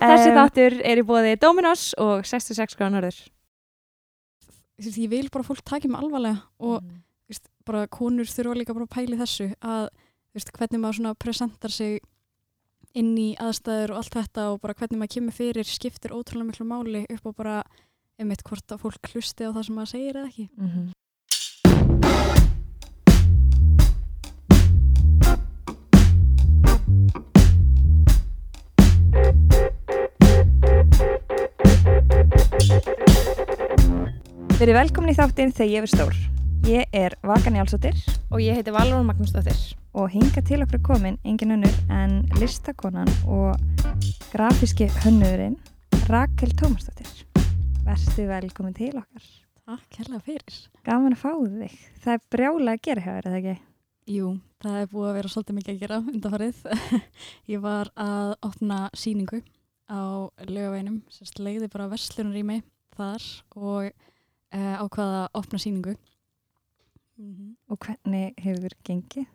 Þessi þáttur er í bóði Dominos og 66 gránorður. Þú veist, ég vil bara fólk taki mig alvarlega og Mm. veist, bara konur þurfa líka bara að pæli þessu að veist, hvernig maður presentar sig inn í aðstæður og allt þetta og bara hvernig maður kemur fyrir skiptir ótrúlega miklu máli upp á bara einmitt hvort að fólk hlusti á það sem maður segir eða ekki. Mhm. Verið velkomin í þáttinn þegar ég er stór. Ég er Vakan Jálsóttir Og ég heiti Valrún Magnúsdóttir. og hinga til okkur er komin engin önnur en listakonan og grafíski hönnurinn Rakel Tómasdóttir. Vertu velkomin til okkar. Takk hérlega fyrir. Gaman að fá þig. Það er brjálega að gera hjá þér, eða ekki? Jú, það er búið að vera svolítið mikið að gera undanfarið. ég var að opna síningu á lögaveinum, sérst leiði bara verslunarými þar og uh, ákvaða að opna síningu. Mm Og hvernig hefur gengið?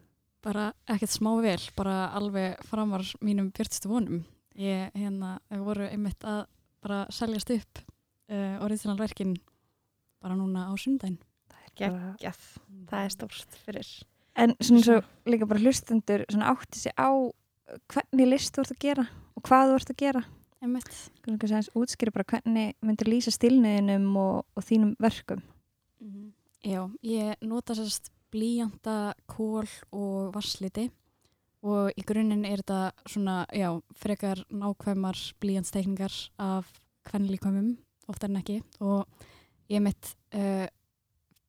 Bara ekkert smá vel, bara alveg framar mínum björnstu vonum. Ég hérna, voru einmitt að bara seljast upp uh, originalverkin bara núna á sundaginn. Geggjað. Það er stórt fyrir. En svona svo líka bara hlustendur svona átti sig á hvernig list þú ert að gera og hvað þú ert að gera. Einmitt. Útskýra bara hvernig myndir lýsa stilniðinum og, og þínum verkum. Mhm. Já, ég nota sérst blíjanda, kól og vassliti og í grunninn er þetta svona, já, frekar nákvæmar blíjandstekningar af kvennlíkvæmum, oftar en ekki og ég mitt, uh,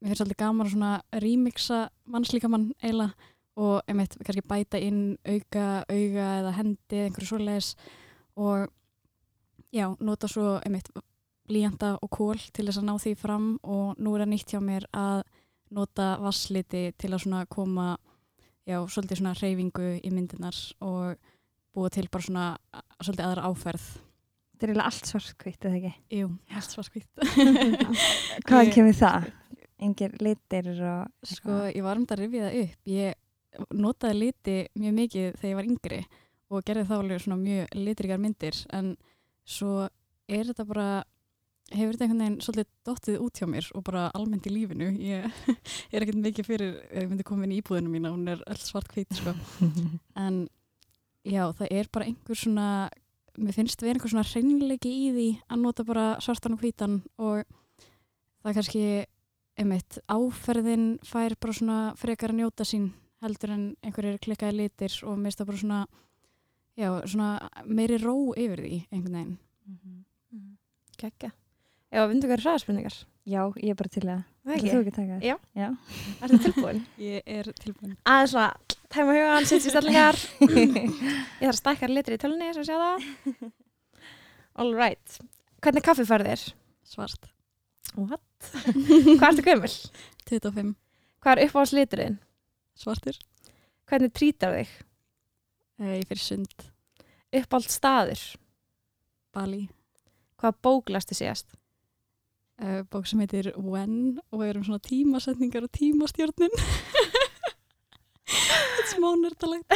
mér finnst alltaf gaman að svona remixa mannslíkamann eiginlega og ég mitt kannski bæta inn auka, auga eða hendi, einhverju svoleiðis og já, nota svo einmitt blíjanda og kól til þess að ná því fram og nú er það nýtt hjá mér að nota vassliti til að svona koma já, svolítið svona reyfingu í myndinar og búa til bara svona svolítið aðra áferð. Þetta er eiginlega allt svartkvitt, eða ekki? Jú, allt svarskvitt Hvað kemur það? Engir litir og... Sko, ég var um þetta að rifja það upp. Ég notaði liti mjög mikið þegar ég var yngri og gerði þá alveg svona mjög litrikar myndir en svo er þetta bara hefur þetta einhvern veginn svolítið dottið út hjá mér og bara almennt í lífinu ég er ekkert mikið fyrir ég myndi koma inn í íbúðinu mína, hún er öll svart hvít sko. en já, það er bara einhver svona mér finnst vera einhver svona hreinleiki í því að nota bara svartan og hvítan og það er kannski einmitt, áferðin fær bara svona frekar að njóta sín heldur en einhverjir klikkaði litir og mér finnst það bara svona já, svona meiri ró yfir því einhvern veginn Geggja. Já, vindu hvað hraðaspurningar. Já, ég er bara til að... Það Þú ekki að taka það? Já. Já. Ertu tilbúin? Ég er tilbúin Aðeins svona, tæma hugan, sitt í stallingar. Ég þarf að stækka litri í tölunni, svo sjá það. All right. Hvernig kaffi færð þér? svart What? Hvað ertu gömul? 25 Hvað er uppáhalds liturinn? svartir Hvernig trítar þig? Uh, ég fyrir sund Uppáhalds staður? Bali Hvað bóklastu síðast? uh, bók sem heitir When og er um svona tímasetningar og er smá nördalegt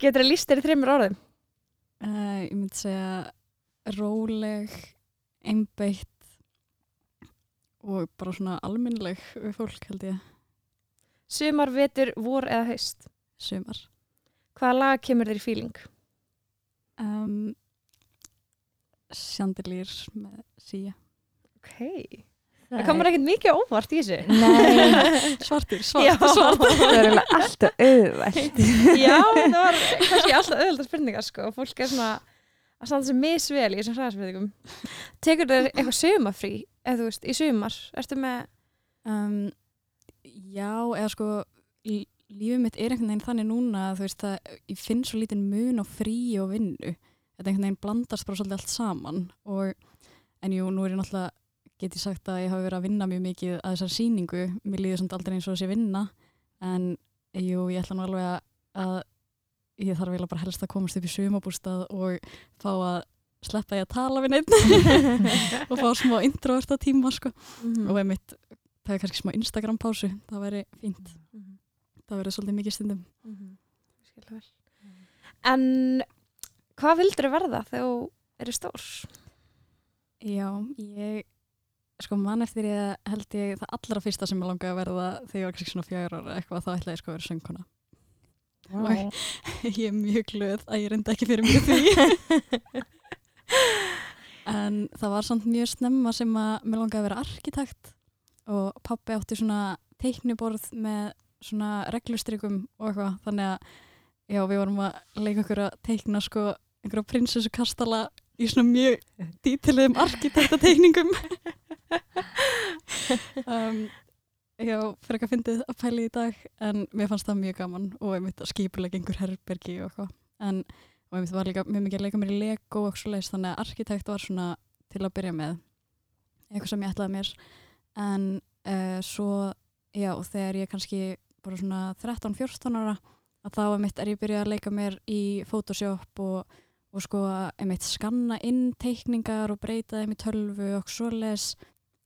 Getur það líst þér í þreymur orðum? uh, ég myndi segja róleg einbeitt og bara svona almennleg við fólk held ég Sumar, vetur, vor eða haust? sumar Hvaða lag kemur þér í fíling? um, Chandelier með síja Ok. Það komur ekkert mikið óvart í þessu. Nei, svartir, svart, svart það er eiginlega alltaf auðvægt. Já, það var kannski alltaf auðvitað spurningar sko. Fólk er svona að standa sér misvel í þessum hraðaspurningum. Tekur þér eitthvað sumafrí, eða þú veist, í sumar? Ertu með, um, Já, eða sko lí- lífið mitt er einhvern veginn þannig núna að þú veist að ég finn svo lítinn mun á frí og vinnu. Þetta einhvern veginn blandast bara svolítið allt saman og en jú, nú er ég náttúrulega get ég sagt að ég hafi verið að vinna mjög mikið að þessar sýningu, mér líður samt aldrei eins og þessi vinna en jú, ég ætla nú alveg að, að ég þarf eiginlega bara helst að komast upp í sumabústað og fá að sleppa ég að tala við neitt og fá smá introverta tíma sko. Mhm. og einmitt, það er kannski smá Instagram pásu, það væri fínt það verður svolítið mikið stundum. Skil vel. En hvað vildur þau verða þegar þú verið stór? Já, ég sko mann eftir ég held ég það allra fyrsta sem ég langaði að verða þegar ég var kannski svona fjár ára eitthvað þá ætlaði ég sko að vera söngkona Vá. ég er mjög glöð að ég reyndi ekki fyrir mjög því en það var samt mjög snemma sem að mér langaði að vera arkitekt og pappi átti svona teikniborð með svona reglustrygum og eitthvað þannig að já við vorum að leika okkur að teikna sko einhverja prinsessu kastala í svona mjög dítilegum arkitektateikningum. Um, já, fyrir ekki að fyndið að pæli í dag en mér fannst það mjög gaman og ég mitt að skipulega einhver herbergi og eitthvað. En og ég mitt var líka mjög mikið að leika mér í Lego og svo leiðis þannig að arkitekt var svona til að byrja með. Eitthvað sem ég ætlaði mér. En uh, svo já, þegar ég kannski bara svona 13-14 ára að þá er mitt er ég byrjað að leika mér í Photoshop og, og sko að mitt skanna inn teikningar og breyta þeim í tölvu og svo les.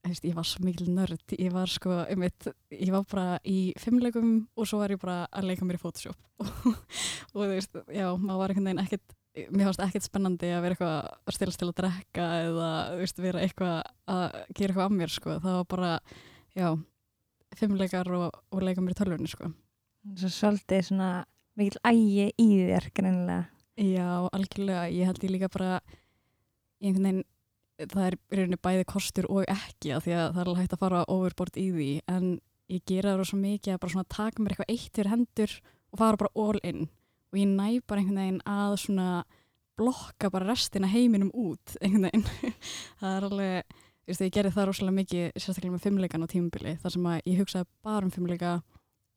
Ég var svo mikil nörd, ég var sko einmitt, ég var bara í fimmleikum og svo var ég bara að leika mér í Photoshop. Og, þú veist, já, maður var einhvern veginn ekkert, mér fannst ekkert spennandi að vera eitthvað að stila til að drekka eða, þú veist, vera eitthvað að gera eitthvað af mér, sko, það var bara já, fimmleikar og, og leika mér í tölvunni, sko. Svo svolítið svona mikil ægi í þér greinilega. Já, algjörlega, ég held ég líka bara í einhvern veginn það er rauninni bæði kostur og ekki að því að það er alveg hægt að fara overboard í því. En ég gera það svo mikið að bara svona taka mér eitthvað eitt fyrir hendur og fara bara all in. Og ég næ bara einhvern veginn að svona blokka bara restina heiminum út einhvern veginn. Það er alveg, veist, ég gerði það rosalega mikið sérstaklega með fimmleikan á tímubili þar sem að ég hugsaði bara um fimmleika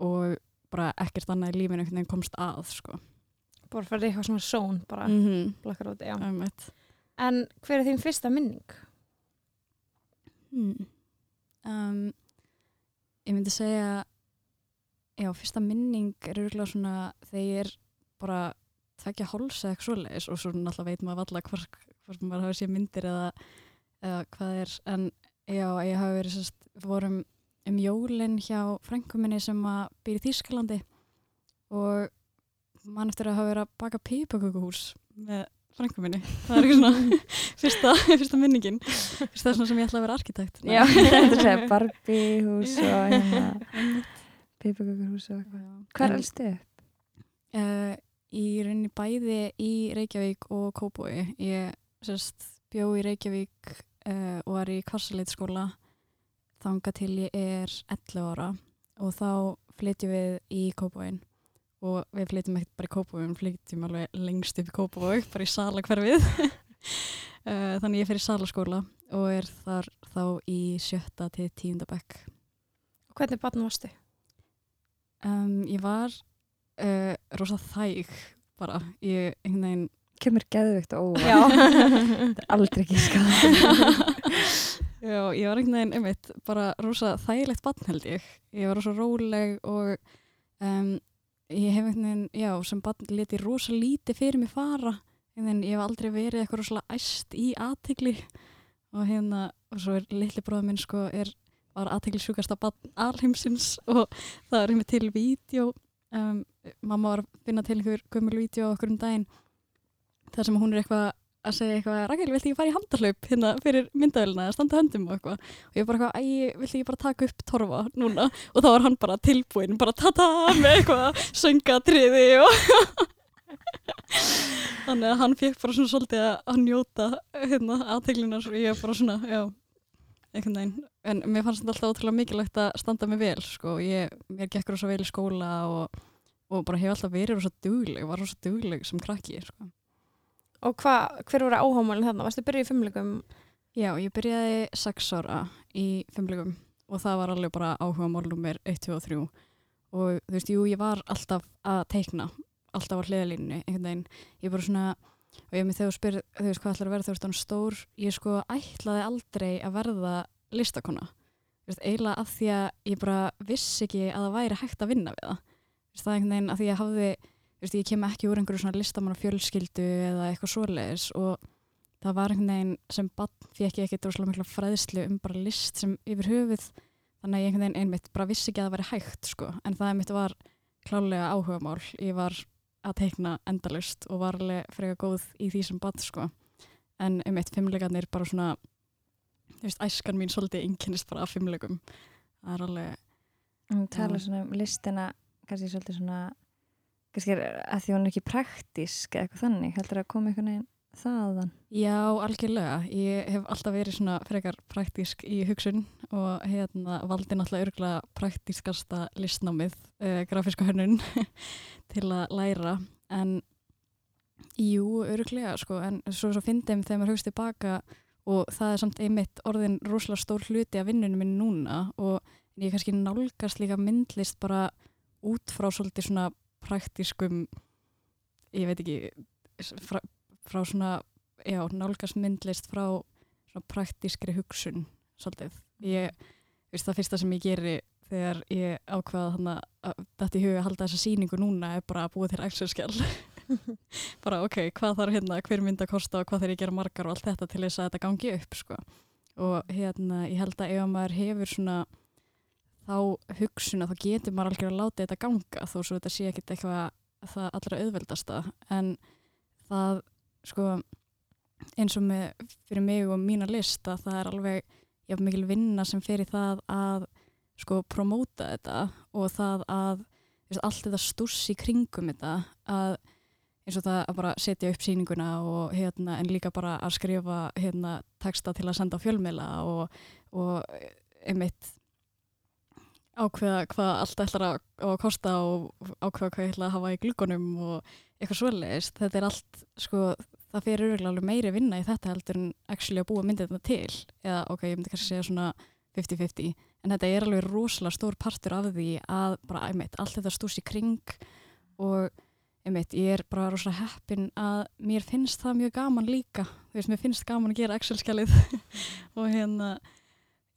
og bara ekkert annað í lífinu veginn komst að sko Bara fyrir eitthvað svona són, bara mm -hmm. blakkar út, já. um, En hver er þín fyrsta minning? Hmm. Um, ég myndi segja já, fyrsta minning er örgulega svona þegar ég er bara tvekja háls eða eitthvað svoleiðis og svo náttúrulega veit maður alltaf hvort, maður hafi séð myndir eða, er en já, ég hafi verið sérst við vorum um jólinn hjá frænguminni sem að býr í Þýskalandi og mann eftir að hafa verið að baka pipakökuhús með frængu minni. Það er ekki svona fyrsta, fyrsta minningin. Fyrsta svona sem ég ætla að vera arkitekt. Já, þetta segja Barbie hús og hérna Pipakökur hús og eitthvað. Hvað er upp? Uh, í rauninni bæði í Reykjavík og Kópói ég sérst bjó í Reykjavík uh, og var í kvarsaleitskóla þanga til ég er 11 ára. Og þá flytjum við í Kópóin og við flytjum ekkert bara í Kópavói við flytjum alveg lengst upp í Kópavói bara í salakverfið uh, þannig ég fer í salaskóla og er þar þá í sjötta til tíunda bekk. Og hvernig barn varstu? um, ég var uh, rosa þæg bara, ég einhvern veginn Kemur geðvikt og aldrei ekki skada. Já, ég var einhvern veginn einmitt bara rosa þægilegt barn held ég. Ég var rosa róleg og um, ég hef einhvern veginn, já, sem barn leti rosa lítið fyrir mig fara. En ég hef aldrei verið eitthvað rosalega æst í aðtegli og hérna, og svo er litli bróður minn sko, er, var aðteglisjúkasta barn alheimsins. Og það er einmitt til vídeo um, mamma var að finna til einhver gömul vídeo okkur um daginn þar sem hún er eitthvað að segja eitthvað, Rakel, vilt ekki fara í handarhlaup hérna fyrir myndaðilina eða standa höndum og eitthvað? Og ég bara eitthvað, æ, vilt ekki bara taka upp torfa núna? Og þá var hann bara tilbúinn bara tata með eitthvað söngatriði og þannig að hann fekk bara svona svolítið að, að njóta hérna aðteglinar og ég bara svona, já einhvern veginn, en mér fannst þetta alltaf ótrúlega mikilvægt að standa mig vel, sko. Ég, mér gekk rosa vel í skóla og, og bara hef alltaf verið rosa dugleg var rosa dugleg sem krakki, sko Og hva, hver voru áhámálinn þarna? Varstu byrjuð í fimmleikum? Já, ég byrjaði sex ára í fimmleikum og það var alveg bara áhuga mál nummer 1, 2 og 3 og þú veist, jú, ég var alltaf að teikna, alltaf á hliðalínu einhvern veginn, ég bara svona og ég með þegar þú spyrir, þú veist, hvað ætlar að verða þú veist, hann stór, ég sko ætlaði aldrei að verða listakona eiginlega af því að ég bara vissi ekki að það væri hægt að vinna við það það er einhvern veginn ég veist, ég kem ekki úr einhverju svona listamann fjölskyldu eða eitthvað svoleiðis og það var einhvern veginn sem bann fekk ég ekki droslega mikla fræðslu um bara list sem yfir höfuð þannig að ég einhvern veginn einmitt bara vissi ekki að það væri hægt sko, en það einmitt var klálega áhugamál, ég var að teikna endalust og var alveg freka góð í því sem bann sko. En um eitt fimmleikarnir bara svona þú veist, æskan mín svolítið einkennist bara af fimmleikum það er alveg Hún talar Já. svona um listina kannski svolítið svona kannski að því hún er ekki praktísk eða eitthvað þannig, heldur að koma einhvern veginn þaðan Já, algjörlega. Ég hef alltaf verið svona frekar praktísk í hugsun og hérna valdi náttúrulega örgulega praktískasta listnámið, uh, grafíska hönnun til að læra en jú, örgulega sko, en svo, svo fyndum þegar maður hugst tilbaka og það er samt einmitt orðin rosalega stór hluti af vinnunum minn núna og ég kannski nálgast líka myndlist bara út frá svolítið svona praktískum ég veit ekki frá, frá svona, já, nálgast myndlist frá svona praktískri hugsun svolítið. Ég, veist, það fyrsta sem ég geri þegar ég ákvaða þannig að þetta í huga að halda þessa sýningu núna er bara að búa til Excel-skjál. bara ok, hvað þarf hérna, hver mynd að kosta og hvað þarf ég gera margar og allt þetta til þess að þetta gangi upp, sko. Og hérna, ég held að ef maður hefur svona þá hugsun að þá getur maður algjör að láta þetta ganga þó svo þetta sé ekkit eitthvað það allra auðveldasta. En það sko eins og með fyrir mig og mína lista það er alveg jafn mikil vinna sem fer í það að sko promóta þetta og það að veist, allt þetta stúss í kringum þetta að eins og það að bara setja upp sýninguna og hérna en líka bara að skrifa hérna texta til að senda á fjölmiðla og, og einmitt ákveða hvað allt ætlar að, að kosta og ákveða hvað ég ætla að hafa í glukkonum og eitthvað svoleiðist. Þetta er allt, sko, það örgulega alveg meiri vinna í þetta heldur en actually að búa myndið þetta til. Eða, ok, ég myndi kannski segja svona 50-50. En þetta er alveg rosalega stór partur af því að bara, einmitt, allt þetta stús í kring og einmitt, ég er bara rosalega heppin að mér finnst það mjög gaman líka. Þú veist, mér finnst gaman að gera Excel-skjalið og hérna,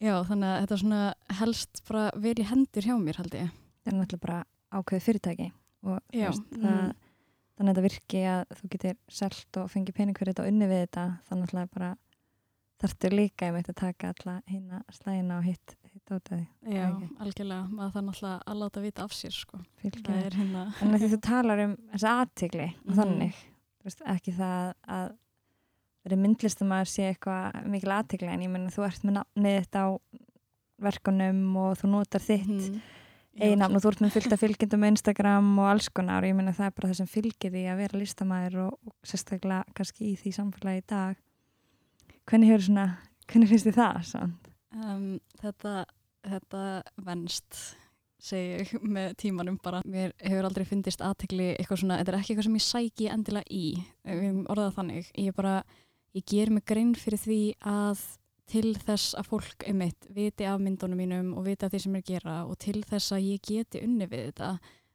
já, þannig að þetta svona helst bara verið í hendur hjá mér, held ég. það er náttúrulega bara ákveðið fyrirtæki og veist, það, Mm. þannig að þetta virki að þú getur selt og fengið pening fyrir þetta og unni við þetta þannig að bara þarftu líka einmitt að taka alla hina slægina og hitt, hitt át að Já, algjörlega, maður þarf náttúrulega að láta vita af sér, sko. Það er hérna, en að þú talar um þessa aðtigli og Mhm. þannig, veist, ekki það að verið myndlistamæður sé eitthvað mikil aðtigli en ég menna þú ert með nafnið þetta á verkunum og þú notar þitt Mhm. eigin nafn og þú ert með fylgta fylgjendum á Instagram og alls konar og ég meina það er bara það sem fylgir því að vera listamæður og, og sérstaklega kannski í því samfélagi í dag hvernig hefur svona hvernig finnst þið það samt? Um, þetta, þetta venst segi ég með tímanum bara mér hefur aldrei fundist aðtekli eitthvað svona, þetta er ekki eitthvað sem ég sæki endilega í við orðað þannig ég bara, ég ger mig grein fyrir því að til þess að fólk einmitt viti af myndunum mínum og viti af því sem ég er gera og til þess að ég geti unni við þetta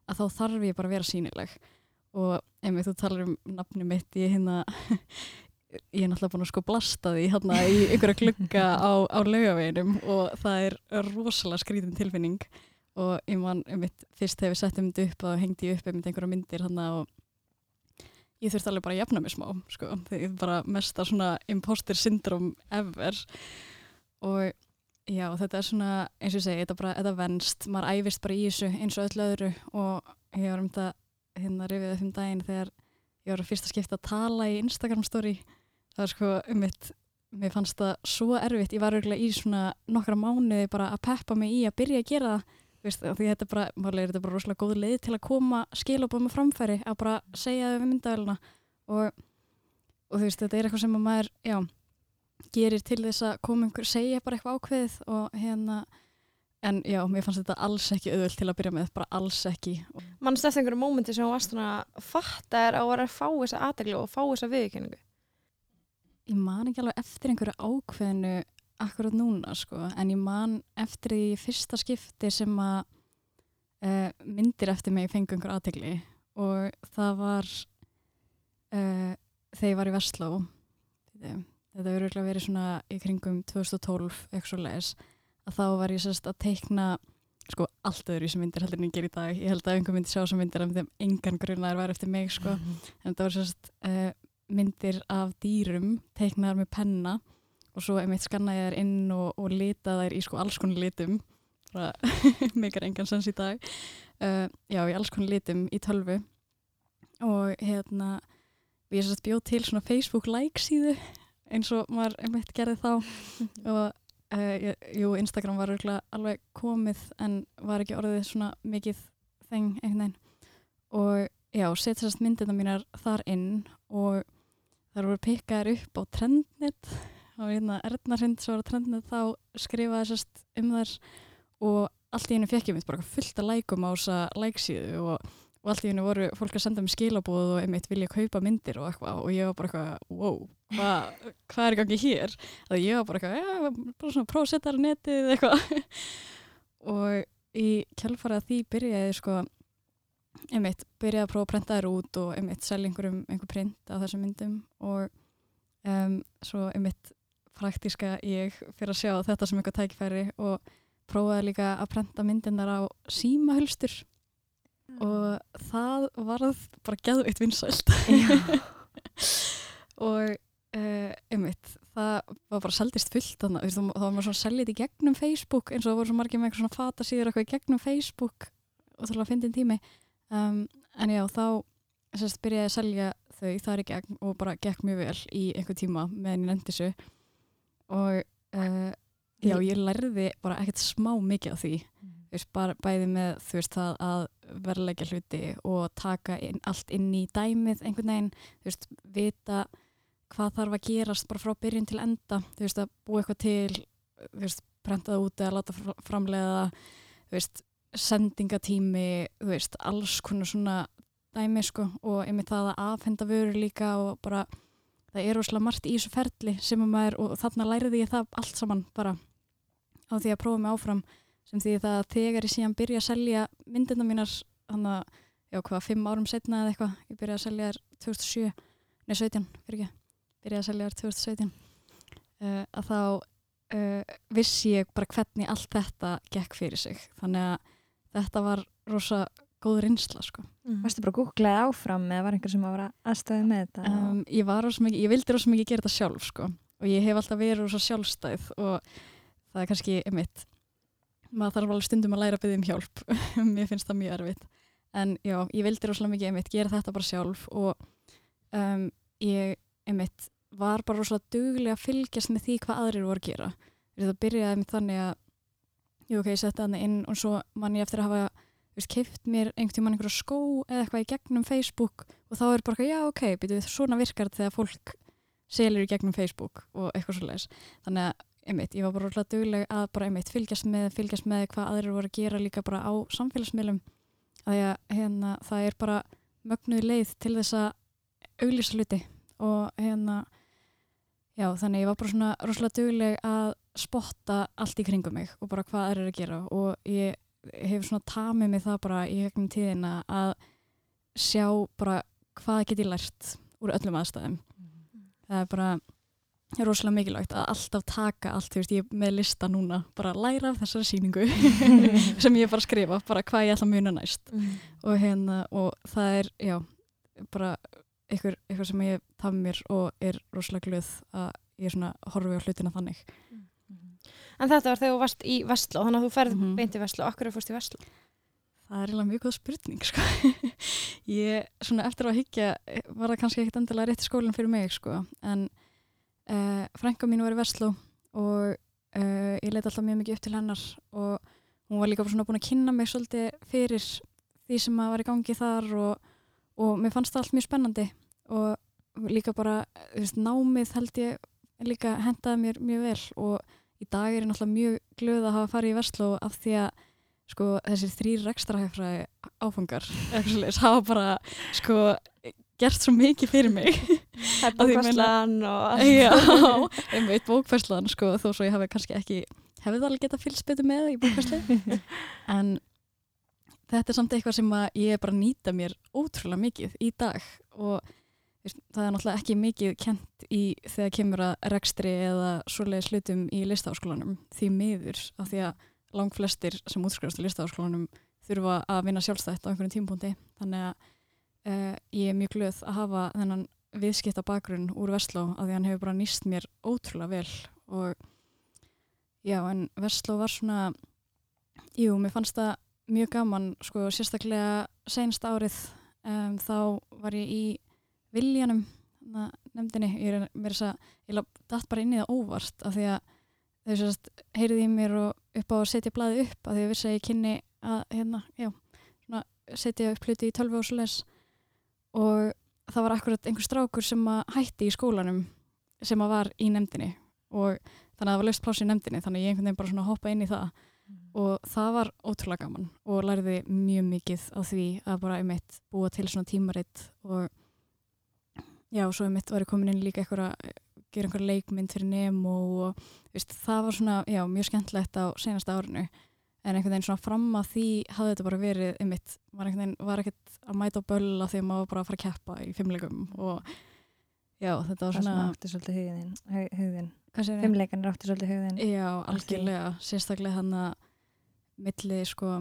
að þá þarf ég bara að vera sínileg og einmitt þú talar um nafni mitt ég hérna ég er náttúrulega búin að sko blasta því hérna í einhverja glugga á, á laugaveginum og það er rosalega skrítin tilfinning. Og ég man einmitt fyrst þegar við settum þetta upp og hengdi upp einmitt einhverja myndir hérna og ég þurfti alveg bara að jafna mig smá sko, því ég bara mesta svona imposter syndrom ever. Og já þetta er svona eins og ég segi, þetta, bara, þetta venst. Maður æfist bara í þessu eins og öllu öðru. Og ég var um þetta hérna rifið upp um daginn þegar ég var að fyrsta skipta að tala í Instagram story. Það er sko um mitt mér fannst það svo erfitt, ég var örgulega í svona nokkra mánuði bara að peppa mig í að byrja að gera það Veist, af því þetta er bara, málega er þetta bara rosalega góð leið til að koma skilabóð með framfæri að bara segja þau við myndavæluna og, og þú veist, þetta er eitthvað sem að maður, já, gerir til þess að koma einhver, segja bara eitthvað ákveðið og hérna, en já, mér fannst þetta alls ekki auðvöld til að byrja með, bara alls ekki. mannst eftir einhverju mómenti sem hún varst svona að vera að fá þessa aðteglu og fá þessa viðurkenningu Ég man ekki alveg eftir einhverju ákveðinu akkurat núna, sko, en ég man eftir því fyrsta skipti sem að uh, myndir eftir mig fengu einhver aðtegli og það var uh, þegar ég var í Vestló þetta verður örugglega verið svona í kringum 2012 eitthvað svo leis að þá var ég sérst að teikna sko allt öðru sem myndir heldur en ég ger í dag. Ég held að einhver myndi sjá sem myndir en þeim engan grunnaður var eftir mig sko. En þetta var sérst uh, myndir af dýrum teiknaðar með penna og svo einmitt skanna ég þær inn og, og lita þær í sko alls konar litum. Meikar engan sens í dag. Uh, já, í alls konar litum í tölvu. Og hérna ég sérst bjóð til svona Facebook like síðu eins og maður einmitt gerði þá. Og uh, jú, Instagram var alveg komið en var ekki orðið svona mikið þeng einhvern veginn. Og já, setja sérst myndina mínar þar inn og þar voru pikkaðar upp á trendnet og hérna Erna Hrind sem var á trendnet þá skrifaði sérst um þær og allt í hennu fekk ég mitt bara fullt að lækum á þessa læksíðu og, og allt í hennu voru fólk að senda mér skilabóð og einmitt vilja kaupa myndir og eitthvað og ég var bara eitthvað, wow, hvað hva er í gangi hér? að ég var bara eitthvað, já, bara svona prósettar netið eitthvað og í kjálfara því byrjaði sko einmitt, byrjaði að prófa að prenta þér út og einmitt selja einhverjum einhver print á þessum myndum og um, svo einmitt praktíska ég fyrir að sjá þetta sem eitthvað tækifæri og prófaði líka að prenta myndinnar á símahölstur og það varð bara geðveitt vinsælt. Og uh, einmitt það var bara seldist fullt þannig að það var svona seljið í gegnum Facebook eins og það voru svo margir með eitthvað svona fata síður eitthvað í gegnum Facebook og þá finnst einn tími. Um, en já þá sérst byrjaði að selja þau þar í gegn og bara gekk mjög vel í einhver tíma meðan ég lendi þessu og uh, já ég lærði bara ekkert smá mikið á því. Þú veist, bara bæði með þú veist það að verðleggja hluti og taka inn, allt inn í dæmið einhvern veginn, þú veist, vita hvað þarf að gerast bara frá byrjun til enda, þú veist, að búa eitthvað til þú veist, prentaða út eða láta fr- framleiða, þú veist sendingatími, þú veist alls konar svona dæmi sko. Og einmitt það að afhenda vörur líka og bara, það er óslega margt í þessu ferli sem að maður, og þarna læriði ég það allt saman bara á því að prófa mig áfram sem því það að þegar ég síðan byrja að selja myndina mínar þannig að, já hvað, fimm árum setna eða eitthvað, ég byrjaði að selja þær 2007 nei 17, fyrir ekki byrjaði að selja þær 2017 uh, að þá uh, vissi ég bara hvernig allt þetta gekk fyrir sig, þannig að þetta var rosa góð reynsla sko. Varstu bara að googlaði áfram eða var einhver sem að vera aðstæði með þetta? um, ég var rosa mikið, ég vildi rosa mikið gera þetta sjálf sko. Og ég hef alltaf verið rosa sjálfstæð og það er kannski einmitt maður þarf alveg stundum að læra að byggja um hjálp. Mér finnst það mjög erfitt. En já, ég vildi rosalega mikið einmitt gera þetta bara sjálf og um, ég einmitt var bara rosalega duglega að fylgjast með því hvað aðrir voru að gera. Það byrjaði einmitt þannig að jú, ok, ég setti þannig inn og svo man ég eftir að hafa veist, keift mér einhvern tímann einhverja skó eða eitthvað í gegnum Facebook og þá er bara, eitthvað, já ok, byrjuð, svona virkar þegar fólk selur í gegnum Facebook og eitthvað svo leiðis þannig að einmitt, ég var bara rosalega dugleg að bara einmitt fylgjast með, fylgjast með hvað aðrir voru að gera líka bara á samfélagsmiðlum. Að að hérna, það er bara mögnuð leið til þess að auglýsa hluti og hérna já, þannig ég var bara svona rosalega dugleg að spotta allt í kringum mig og bara hvað aðrir að gera og ég hef svona tamið mig það bara í gegnum tíðina að sjá bara hvað get ég lært úr öllum aðstæðum. Það er bara rosalega mikilvægt að alltaf taka allt, þú veist, ég er með lista núna bara læra af þessari síningu sem ég er bara að skrifa, bara hvað ég ætla að muna næst. Og hérna og það er, já, bara eitthvað, eitthvað sem ég taf mér og er rosalega glöð að ég er svona horfi á hlutina þannig En þetta var þegar þú varst í Vestló, þannig að þú ferð Mhm. beint í Vestló. Akkur er fórst í Vestló? Það er eiginlega mjög góð spurning sko. ég, svona eftir að higgja var það kannski ekkit endilega rétti skólinn fyrir mig sko. en uh, frænka mín var í Vestló og uh, ég leiti alltaf mjög mikið upp til hennar og hún var líka búin að kynna mig svolítið fyrir því sem að var í gangi þar og, og mér fannst það allt mjög spennandi og líka bara þú veist, námið held ég líka hendaði mér mjög vel og í dag er ég náttúrulega mjög glöð að hafa farið í Vestló af því að sko þessir þrýr rekstrahæfræði áfangar hafa bara sko gert svo mikið fyrir mig Það er bókvæslan og. Já, einmitt bókfærslan sko þó svo ég hafi kannski ekki hefði það alveg getað fylgst betur með í bókfærslu en þetta er samt eitthvað sem ég er bara nýta mér ótrúlega mikið í dag og það er náttúrulega ekki mikið kent í þegar kemur að rekstri eða svoleiðis hlutum í listaháskólanum því miður af því að langflestir sem útskrifast í listaháskólanum þurfa að vinna sjálfstætt á einhverjum tímpúndi þannig að uh, ég er mjög glöð að hafa þennan viðskipta bakgrunn úr Vestló að því hann hefur bara nýst mér ótrúlega vel. Og já en Vestló var svona jú, mér fannst það mjög gaman sko sérstaklega senst árið um, þá var ég í Viljanum nefndinni. Ég er mér þess að, ég laf datt bara inn í það óvart af því að þau sérst heyrði í mér og upp á að setja blaði upp af því að vissi að ég kynni að hérna, já, svona setja upp hluti í tölvu les og það var akkurat einhver strákur sem að hætti í skólanum sem að var í nefndinni. Og þannig að það var löst pláss í nefndinni þannig að ég einhvern veginn bara svona hoppa inn í það. Og það var ótrúlega gaman og lærði mjög mikið á því að bara einmitt búa til svona tímaritt og já, svo einmitt var ég komin inn líka eitthvað að gera einhver leikmynd fyrir Nemo og veist, það var svona, já, mjög skemmtlegt á senasta árinu. En einhvern veginn svona fram að því hafði þetta bara verið einmitt, var einhvern veginn, var ekkert að mæta á bölla að maður bara að fara að keppa í fimmleikum og já, þetta var Það svona, svona átti svolítið hvað segir Fimmleikan er átti svolítið hugðin. Já, algjörlega, sérstaklega hann að milli sko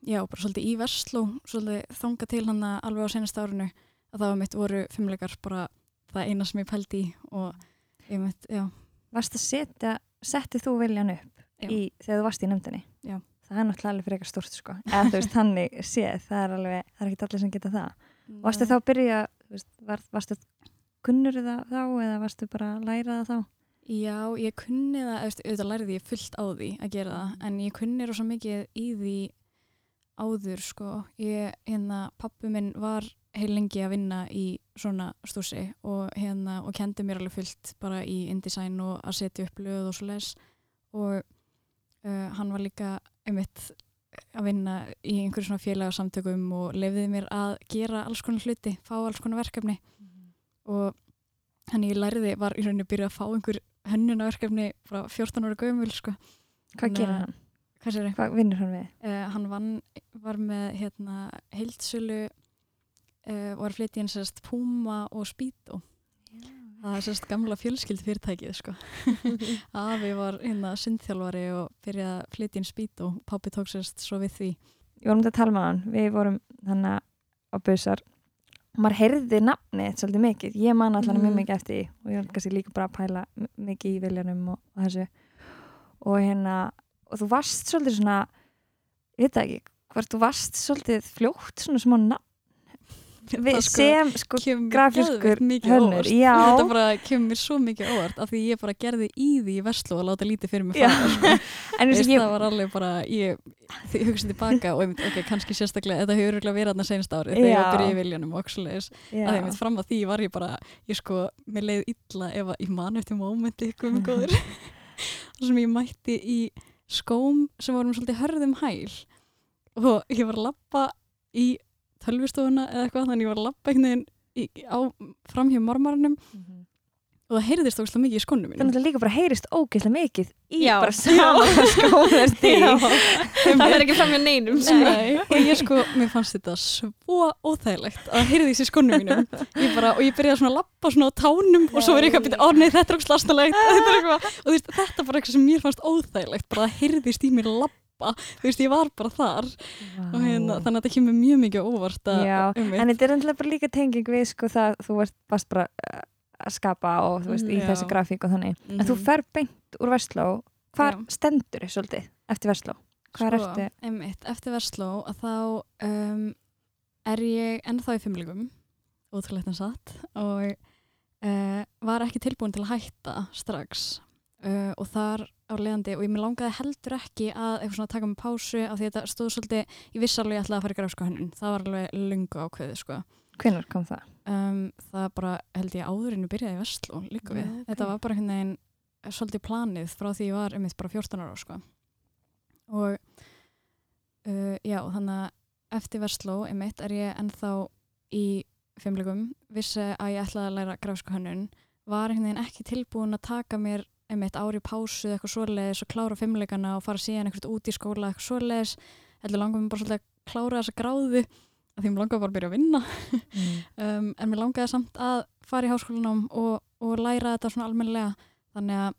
já, bara svolítið í Vestló svolítið þanga til hann að alveg á senast árinu að það var mitt voru fimmleikar bara það eina sem ég pældi í og ég mitt, já, Varst að setja, settið þú viljan upp í, þegar þú varst í nefndinni? Já. Það er náttúrulega alveg fyrir eitthvað stort sko. Eða þú veist, þannig séð, það er alveg, það er ekki allir sem geta það. Varstu þá að byrja, veist, var, varstu kunnur það þá eða varstu bara að læra það þá? Já, ég kunni það, auðvitað lærði ég fullt á því að gera það, en ég kunni rosa mikið í því áður, sko. Ég, hérna, pappi minn var heil lengi að vinna í svona stúsi og hérna, og kendi mér alveg fullt bara í InDesign og að setja upp löð og svo les og uh, hann var líka einmitt að vinna í einhverjum svona félagsamtökum og lefiði mér að gera alls konar hluti, fá alls konar verkefni og hann ég lærði var í rauninni byrjað að fá einhver hönnunarverkefni frá 14 ára gömul sko. Hvað gerir að- hann? Hvað vinnur hann við? Uh, hann vann, var með hérna, heildsölu uh, var flytið inn sérst Puma og Speedo. Það er sérst gamla fjölskyld fyrirtækið sko. Afi var hérna sundþjálfari og byrjaði að flytja inn Speedo. Pápi tók sérst svo við því. Ég vorum þetta að tala með hann, við vorum þannig á busar. Og maður heyrði nafnið svolítið mikið, ég man allan mjög Mhm. mikið eftir því og ég var kannski líka bara að pæla mikið í viljanum og, og þessu. Og hérna, og þú varst svolítið svona, ég veit ekki hvort þú varst svolítið fljótt svona smá nafn við, sko sem sko grafískur hönnur, þetta bara kemur mér svo mikið óvart af því ég bara gerði í því í Veslu og láta lítið fyrir mig fara sko. en Veist, ég, það var alveg bara ég, ég hugsaði tilbaka og einmitt, ok, kannski sérstaklega þetta hefur örugglega verið þarna senast árið þegar ég Já. var að byrja í viljanum og oksulegis að einmitt fram að því var ég bara ég sko, mér leið illa ef að ég man eftir mómenti ykkur með góður. Þar sem ég mætti í skóm sem vorum svolítið hörðum hæl og ég var að lappa í tölvistofuna eða eitthvað þannig ég var að lappa einhvern veginn í, á, fram hjá marmarnum Mhm. og það heyrðist ógæslega mikið í skónum það mínum náttúrulega líka bara heyrist ógeðslega mikið í Já. bara saman skóðast í það er ekki fram með neinum sko. Nei, og ég sko, mér fannst þetta svo óþægilegt að heyrði þessi skónum mínum ég bara, og ég byrjaði svona að lappa svona á tánum og svo er ég eitthvað að byrja, ó nei, þetta er er eitthvað, og þetta er bara eitthvað sem mér fannst óþægilegt, bara að heyrðist í mér lappa, þú veist, ég var bara þar og hérna, þannig að þetta kemur mjög mikið óvart að, um en þetta er endilega bara líka tenging við sko það þú varst, bara uh, að skapa og þú veist, í Mhm. þessi Já. grafík og þannig en þú fer beint úr Vestló hvar Já. stendur þið svolítið eftir Vestló? Hvað er eftir? Sko, einmitt, eftir Versló að þá um, er ég ennþá í fimmlegum ótrúlegt en satt og uh, var ekki tilbúin til að hætta strax uh, og þar á leiðandi og ég mér langaði heldur ekki að eitthvað svona taka mig pásu af því þetta stóð svolítið, ég vissi alveg ég ætlaði að fara í grafsku hönnun, það var alveg lungu ákveðið sko. Hvenær kom það? um, það bara held ég áðurinn að byrjaði í Vestló líka við, Já, ok. þetta var bara einhvern veginn eh, svolítið planið frá því ég var einmitt bara 14 ára sko. og uh, já, þannig að eftir Vestló einmitt er ég ennþá í fimmlegum, vissi að ég ætlaði að læra grafsku hönnun, var einhvern veginn ekki tilbúin að taka mér einmitt ári pásu eða eitthvað svoleiðis og klára fimmlegana og fara síðan eitthvað út í skóla eitthvað svoleiðis, heldur langum bara svolítið að klára þessa gráðu að því mér langaði bara að byrja að vinna. Mm. um, en mér langaði samt að fara í háskólanám og, og læra þetta svona almennilega. Þannig að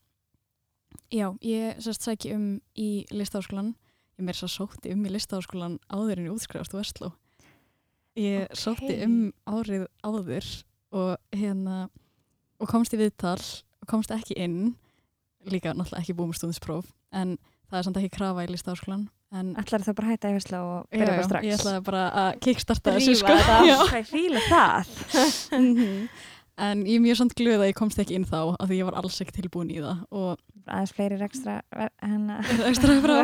já, ég sérst sæki um í listaháskólan ég mér svo sótti um í listaháskólan áður en ég útskrifast úr Vestló ég Ok. sótti um árið áður og hérna og komst í viðtal og komst ekki inn líka náttúrulega ekki búið með stúðinspróf en það er samt ekki krafa í listaháskólan en Ætlar það bara að hætta í Vestló og Já, byrja já, bara strax? ég ætlaði bara að kickstarta Drífa þessu sko. Já. Hvað fíla það? Mhm. en ég er mjög samt glöð að ég komst ekki inn þá af því ég var alls ekki tilbúin í það og aðeins fleiri ekstra hennar ekstra frá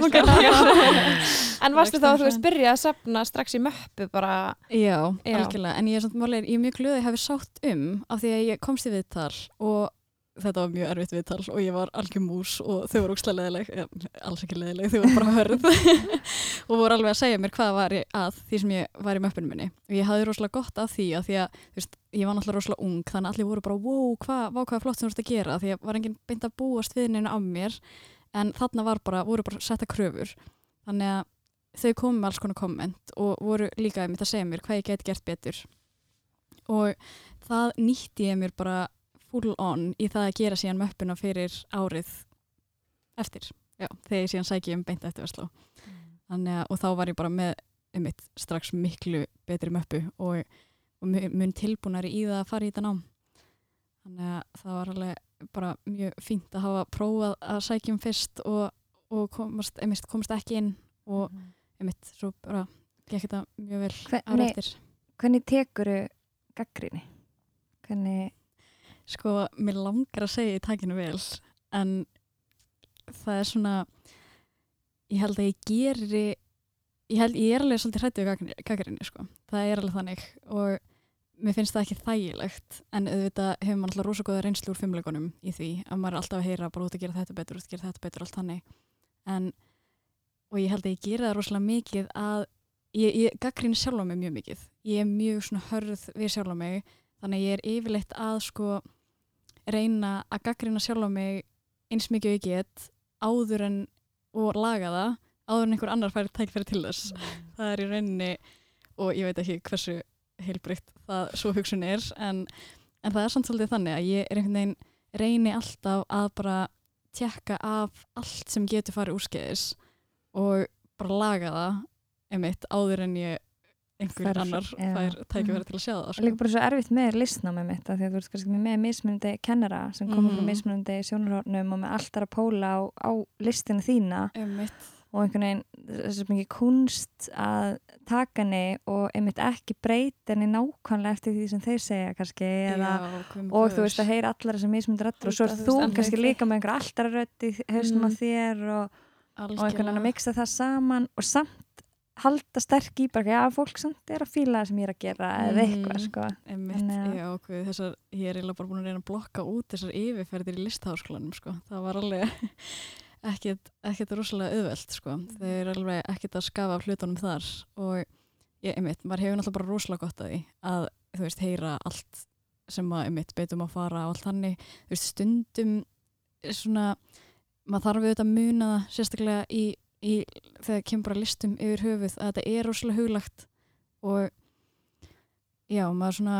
En varstu þá að þú veist byrja að sapna strax í möppu bara Já, Já. algjörlega, en ég er, samt, málega, ég er mjög glöð að ég hafi sátt um af því að ég komst í viðtal og þetta var mjög erfitt viðtal og ég var algjör mús og þau voru ókslega leðileg, alls ekki leðileg, þau voru bara hörð. Og voru alveg að segja mér hvað var ég að því sem ég var í möppinu minni. Og ég hafði rosalega gott af því að því að veist, ég var náttúrulega rosalega ung þannig að allir voru bara wow, hvað, hvað er flott sem þú ert að gera. Því að var enginn beint að búast við neina af mér. En þarna bara, voru bara setta kröfur. Þannig að þau komum með alls konar komment og voru líka einmitt að segja mér hvað ég get gert betur. Og það nýtti ég mér bara full on í það að gera síðan möppuna fyrir árið eftir, já, þegar ég síðan sæki um beint eftir Vestló að og þá var ég bara með einmitt strax miklu betri möppu og, og mu- mun tilbúnari í það að fara í þetta nám. Þannig að það var alveg bara mjög fínt að hafa prófað að sækjum fyrst og, og komast, einmitt, komast ekki inn og einmitt, svo bara gekk þetta mjög vel ára eftir. hvernig tekuru gaggrinni? Hvernig, Sko, mér langar að segja í takinu vel en það er svona ég held að ég geri ég held, ég er alveg svolítið hrættu við gaggarinni, sko, það er alveg þannig og mér finnst það ekki þægilegt en auðvitað hefur maður alltaf rosa góða reynslu úr fimmleikunum í því að maður er alltaf að heyra bara út að gera þetta betur, út að gera þetta betur, allt þannig. En og ég held að ég gera það rosalega mikið að ég, ég gaggrinni sjálfa mig mjög mikið. Ég er mjög svona hörð við sjálfa mig þannig ég er yfirleitt að sko reyna að gaggrina sjálfa mig eins mikið og ég get áður en og laga það áður en einhver annar fær tækifæri til þess. Það er í rauninni og ég veit ekki hversu heilbrygt það svo hugsun er en, en það er samt svolítið þannig að ég er einhvern veginn reyni alltaf að bara tjekka af allt sem getur farið úrskeiðis og bara laga það einmitt áður en ég einhver Fær- annar já. fær tækifæri til að sjá það sko. líka bara svo erfitt með listnámið mitt því að þú ert kannski með mismunandi kennara sem komur Mhm. frá mismunandi sjónarhóðnum og með allt þar að póla á, á listinu þína einmitt og einhvern veginn þessi mikið kunst að taka henni og einmitt ekki breyta henni nákvæmlega eftir því sem þeir segja kannski eða, Já, og þú veist að heyra allar þessar mismunandi röttur og svo er þú kannski líka með einhver alltaf rött í hausnum á Mm. þér og, og einhvern veginn Algjörlega. að mixa það saman og samt halda sterk í bara, já, fólk samt er að fíla það sem ég er að gera eða Mhm. eitthvað, sko. Að- já, ok, þessar, ég er eiginlega bara búin að reyna að blokka út þessar yfirferðir í listaháskólanum, sko. Það var alveg ekkert, ekkert rosalega auðvelt, sko. Þau eru alveg ekkert að skafa af hlutunum þar og ég, einmitt, maður hefur náttúrulega bara rosalega gott að því að, þú veist, heyra allt sem að, einmitt, beitum að fara og allt þannig, þú veist, stundum svona, maður þarf auðvitað að muna það sérstaklega í, í þegar kemur bara listum yfir höfuð að þetta er rosalega huglagt og já, maður svona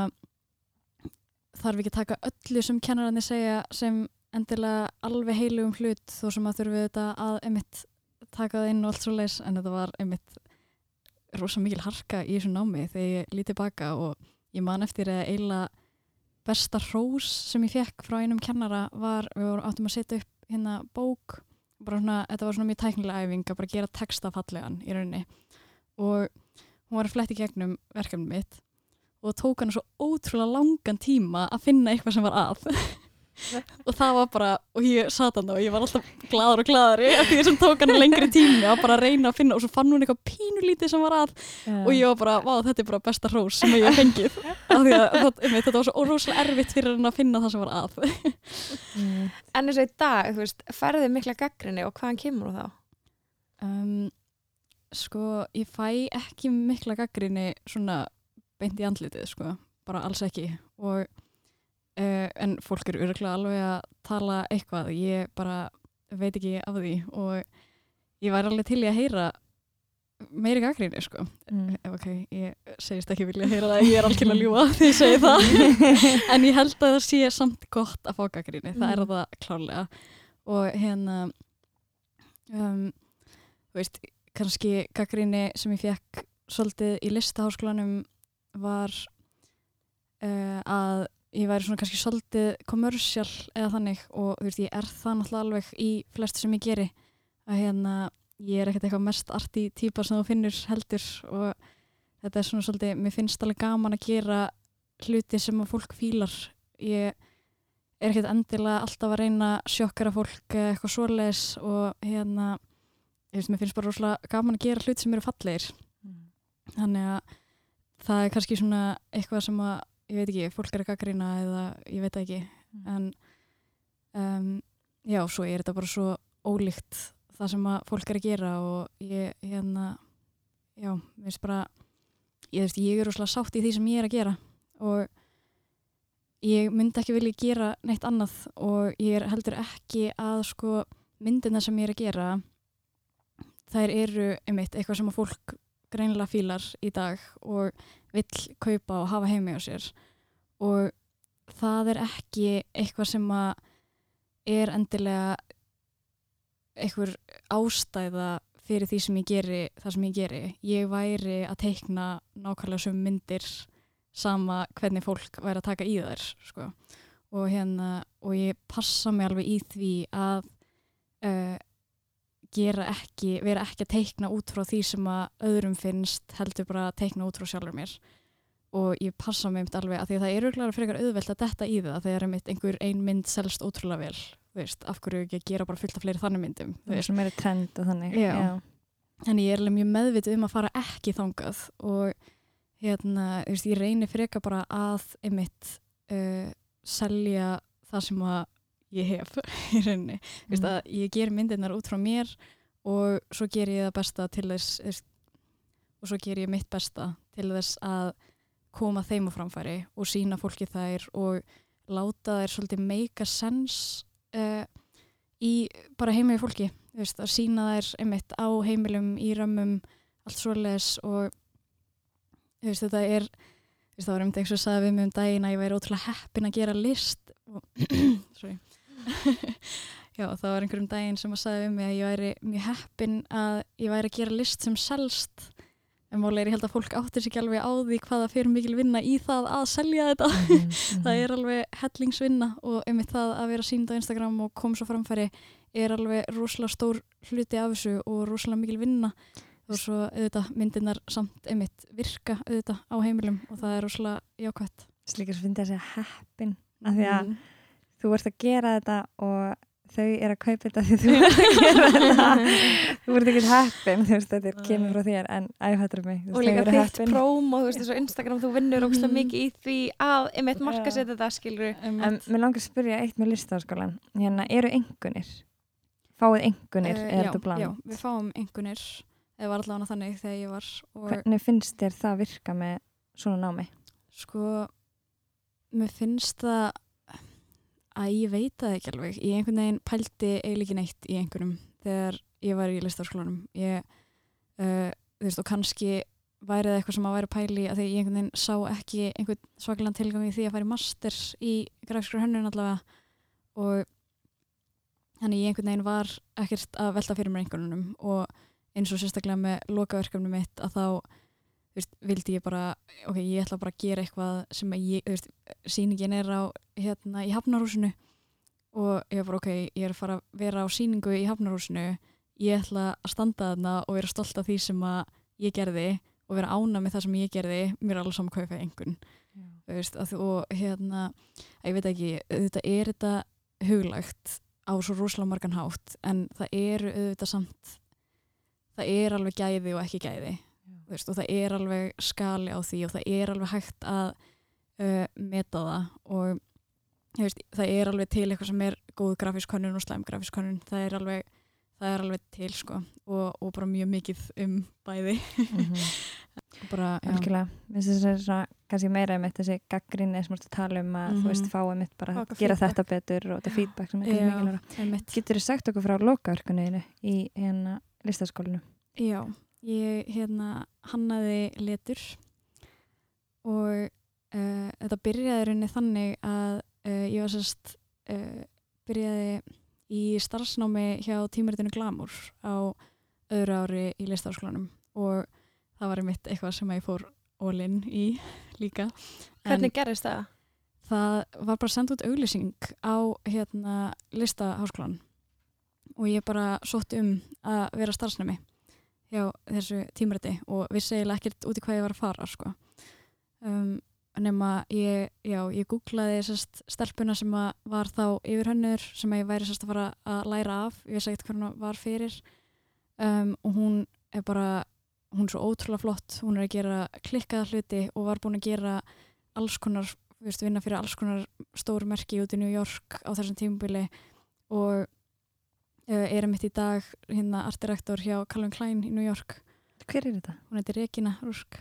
þarf ekki að taka öllu sem kennararnir segja sem endilega alveg heilugum hlut þó sem að þurfi þetta að einmitt taka það inn og allt svo leis en þetta var einmitt rosa mikil harka í þessu námi þegar ég lítið baka og ég man eftir að eiginlega besta hrós sem ég fekk frá einum kennara var, við vorum áttum að setja upp hérna bók svona, þetta var svona mjög tæknilega æfing að bara gera texta fallegan í rauninni. Og hún var að fletti gegnum verkefni mitt og tók hana svo ótrúlega langan tíma að finna eitthvað sem var að og það var bara og ég sat hann og ég var alltaf gladur og gladari af því sem tók hana lengri tími að bara reyna að finna og svo fann hún eitthvað pínulítið sem var að. Og ég var bara, vá þetta er bara besta hrós sem ég hef fengið. Af því að það, einmitt, þetta var svo rosalega erfitt fyrir hann að finna það sem var að. Mm. En eins og í dag, þú veist, færði mikla gaggrinni og hvaðan kemur hún þá? um, sko ég fæ ekki mikla gaggrinni svona beint í andlitið sko, bara alls ekki. Og uh, en fólk eru örgulega alveg að tala eitthvað, ég bara veit ekki af því og ég væri alveg til í að heyra meiri gaggrinni sko. Mm. ok, ég segist ekki vilja heyra það. Ég er alveg að ljúa því ég segi það. En ég held að það sé samt gott að fá gaggrinni, það er Mm. það klárlega. Og hérna um, þú veist kannski gaggrinni sem ég fekk svolítið í listaháskólanum var uh, að ég væri svona kannski svolítið kommersial eða þannig og þú veist ég er það náttúrulega alveg í flestu sem ég geri. Að hérna ég er ekkert eitthvað mest arti típa sem þú finnur heldur og þetta er svona svolítið, mér finnst alveg gaman að gera hluti sem að fólk fílar. Ég er ekkert endilega alltaf að reyna sjokkara fólk eitthvað svoleiðis og hérna ég veist, mér finnst bara rosalega gaman að gera hlut sem eru fallegir. Þannig að það er kannski svona eitthvað sem að, ég veit ekki, fólk er að gaggrina eða ég veit ekki. En um, já, svo er þetta bara svo ólíkt það sem að fólk er að gera og ég, hérna já, mér finnst bara ég, veist, ég er rosalega sátt í því sem ég er að gera og ég myndi ekki vilja gera neitt annað og ég er heldur ekki að sko myndina sem ég er að gera þær eru einmitt eitthvað sem að fólk greinilega fílar í dag og vill kaupa og hafa heimi á sér og það er ekki eitthvað sem að er endilega einhver ástæða fyrir því sem ég geri það sem ég geri. Ég væri að teikna nákvæmlega sem myndir sama hvernig fólk væri að taka í þær sko. og hérna og ég passa mig alveg í því að uh, gera ekki, vera ekki að teikna út frá því sem að öðrum finnst heldur bara að teikna út frá sjálfur mér. Og ég passa mig um þetta alveg að því að það er auðvitað frekar auðvelt að detta í það þegar einhver ein mynd selst ótrúlega vel veist, af hverju ekki að gera bara fullt af fleiri þannig myndum það er svo meira trend og þannig Já. en ég er alveg mjög meðvitið um að fara ekki þangað og hérna, veist, ég reynir freka bara að einmitt uh, selja það sem að ég hef í rauninni, mm. ég ger myndirnar út frá mér og svo ger ég það besta til þess og svo ger ég mitt besta til þess að koma þeim á framfæri og sína fólki þær og láta þær svolítið make a sense uh, í bara heimilið fólki. Veist, að sína þær einmitt á heimilum í römmum, allt svoleiðis og veist, þetta er veist, það var einmitt eins og sagði við mig um daginn að ég væri ótrúlega heppin að gera list og sorry já það var einhverjum daginn sem að sagði við mig að ég væri mjög heppin að ég væri að gera list sem selst en málega er ég held að fólk áttir ekki alveg á því hvaða fyrir mikil vinna í það að selja þetta mm -hmm. það er alveg hellingsvinna og einmitt það að vera sínd á Instagram og koma svo framfæri er alveg rosalega stór hluti af þessu og rosalega mikil vinna og svo auðvitað myndirnar samt einmitt virka auðvitað á heimilum og það er rosalega jákvæmt Slíkar sem finnst þessi heppin af því að mm. Þú ert að gera þetta og þau er að kaupa þetta því þú ert að gera þetta. Þú ert ekki heppin þú veist þetta er kemur frá þér en æfættur mig og líka þitt próm og þú veist þessu Instagram þú vinnur ógslag mhm. mikið í því að einmitt marka setja þetta skilur en mér langar að spyrja eitt með listaháskólan hérna eru engunir fáið engunir uh, er þetta bland já, við fáum engunir eða var allavega þannig þegar ég var hvernig finnst þér það virka með svona námi? Sko mér finnst það að ég veit það ekki alveg. Ég einhvern veginn pælti eiginlega ekki neitt í einhvernum þegar ég var í listaskólanum ég, uh, þú veist, og kannski væri það eitthvað sem að væri pæli að því ég einhvern veginn sá ekki einhvern svakalega tilgang í því að fara í master í grafskra hönnun allavega. Og þannig ég einhvern veginn var ekkert að velta fyrir mér einhvernum og eins og sérstaklega með lokaverkefni mitt að þá veist, vildi ég bara, ok, ég ætla bara að gera eitthvað sem ég, þú veist, síningin er á, hérna, í Hafnarhúsinu. Og ég var bara, ok, ég er að fara að vera á síningu í Hafnarhúsinu. Ég ætla að standa þarna og vera stolt af því sem að ég gerði og vera ána með það sem ég gerði. Mér er alveg saman hvað ég fæði einhvern veist, að, og hérna, að ég veit ekki auðvitað er þetta huglægt á svo rosalega margan hátt en það eru auðvitað samt það er alveg gæði og ekki gæði veist, og það er alveg skali á því og það er alveg hægt að uh, meta það og veist, það er alveg til eitthvað sem er góð grafísk konun og slæm grafísk konun það er alveg, það er alveg til sko og, og bara mjög mikið um bæði mm -hmm. bara, Algjörlega, þess að það er kannski meira um eitt þessi gaggrinni sem að tala um að mm -hmm. þú veist mhm. fáið mitt bara að gera þetta betur og þetta feedback sem er mikilvægt Getur þú sagt okkur frá lokaverkunniðinu í hérna listaskólinu? Já Ég hérna hannaði letur og uh, þetta byrjaði rauninni þannig að uh, ég var sérst uh, byrjaði í starfsnámi hjá tímaritinu Glamour á öðru ári í listafskólanum og það var einmitt eitthvað sem ég fór ólinn í líka. Hvernig gerist það? Það var bara sendt út auglýsing á hérna listaháskólan og ég bara sótt um að vera starfsnámi hjá þessu tímræti og vissi eiginlega ekkert út í hvað ég var að fara sko. um, nema ég, já, ég googlaði sérst stelpuna sem var þá yfir hönnur sem ég væri sérst að fara að læra af, ég veist ekkert hvað hún var fyrir. Um, og hún er bara, hún er svo ótrúlega flott. Hún er að gera klikkaða hluti og var búin að gera alls konar þú veist, vinna fyrir alls konar stór merki út í New York á þessum tímubili og uh, er mitt í dag hérna artdirektor hjá Calvin Klein í New York. Hver er þetta? hún heitir Regina Rúsk.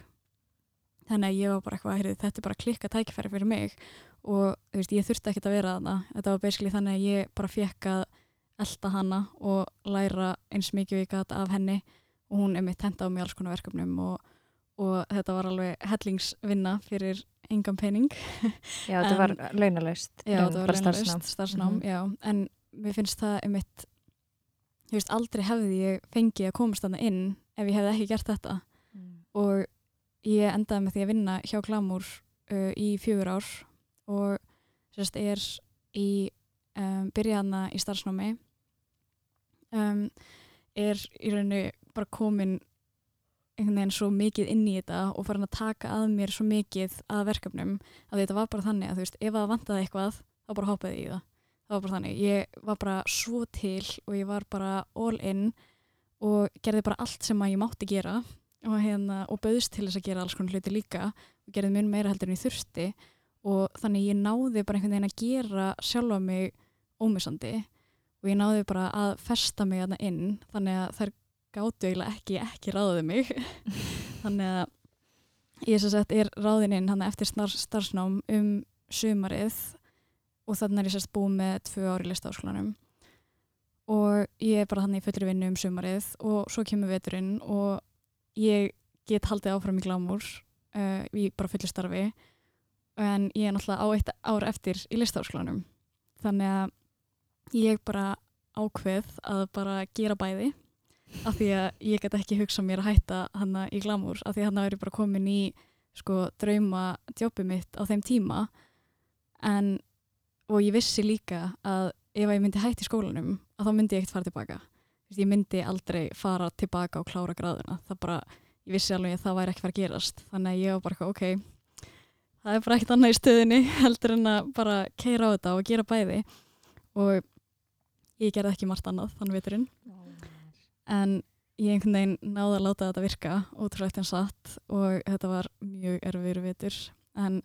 Þannig að ég var bara eitthvað heyrðu, þetta er bara klikka tækifæri fyrir mig. Og veist, ég þurfti ekkert að vera þarna. Þetta var basically þannig að ég bara fekk að elda hana og læra eins mikið við gæt af henni. Og hún er mitt henda á mig alls konar verkefnum og, og þetta var alveg hellingsvinna fyrir engan pening. Já, þetta var launalaust. Já, það var launalaust starfsnám, Mhm. já, en mér finnst það einmitt, þú veist, aldrei hefði ég fengið að komast þarna inn ef ég hefði ekki gert þetta. Mm. og ég endaði með því að vinna hjá Glamour uh, í fjögur ár og sérst er í um, byrjaðna í starfsnámi. Um, er í rauninni bara komin einhvern veginn svo mikið inn í þetta og farin að taka að mér svo mikið að verkefnum að þetta var bara þannig að þú veist, ef það vantaði eitthvað þá bara hoppaði ég í það það var bara þannig, ég var bara svo til og ég var bara all in og gerði bara allt sem að ég mátti gera og, hérna, og bauðst til þess að gera alls konar hluti líka og gerði mun meira heldur en ég þurfti. Og þannig ég náði bara einhvern veginn að gera sjálfa mig ómissandi og ég náði bara að festa mig þarna inn þannig að þær gátu eiginlega ekki ekki ráðið mig. Þannig að ég sem sagt er ráðin inn hann eftir starfsnám um sumarið og þannig er ég sérst búið með tvö ári listaháskólanum. Og ég er bara þannig í fullri vinnu um sumarið og svo kemur veturinn og ég get haldið áfram í glámur uh, í bara fullu starfi. En ég er náttúrulega á eitt ár eftir í listaháskólanum. Þannig að ég bara ákveð að bara gera bæði af því að ég get ekki hugsað mér að hætta hana í glamúr af því að hana er bara komin í sko drauma djópi mitt á þeim tíma. En og ég vissi líka að ef ég myndi hætti skólanum að þá myndi ég ekkert fara tilbaka. Ég myndi aldrei fara tilbaka og klára gráðuna. Það bara, ég vissi alveg að það væri ekki fara að gerast. Þannig að ég var bara ok það er bara ekkert annað í stöðinni heldur en að bara keira á þetta og gera bæði. Og ég gerði ekki margt annað þann veturinn. En ég einhvern veginn náði að láta þetta virka ótrúlegt en satt. Og þetta var mjög erfiður vetur. En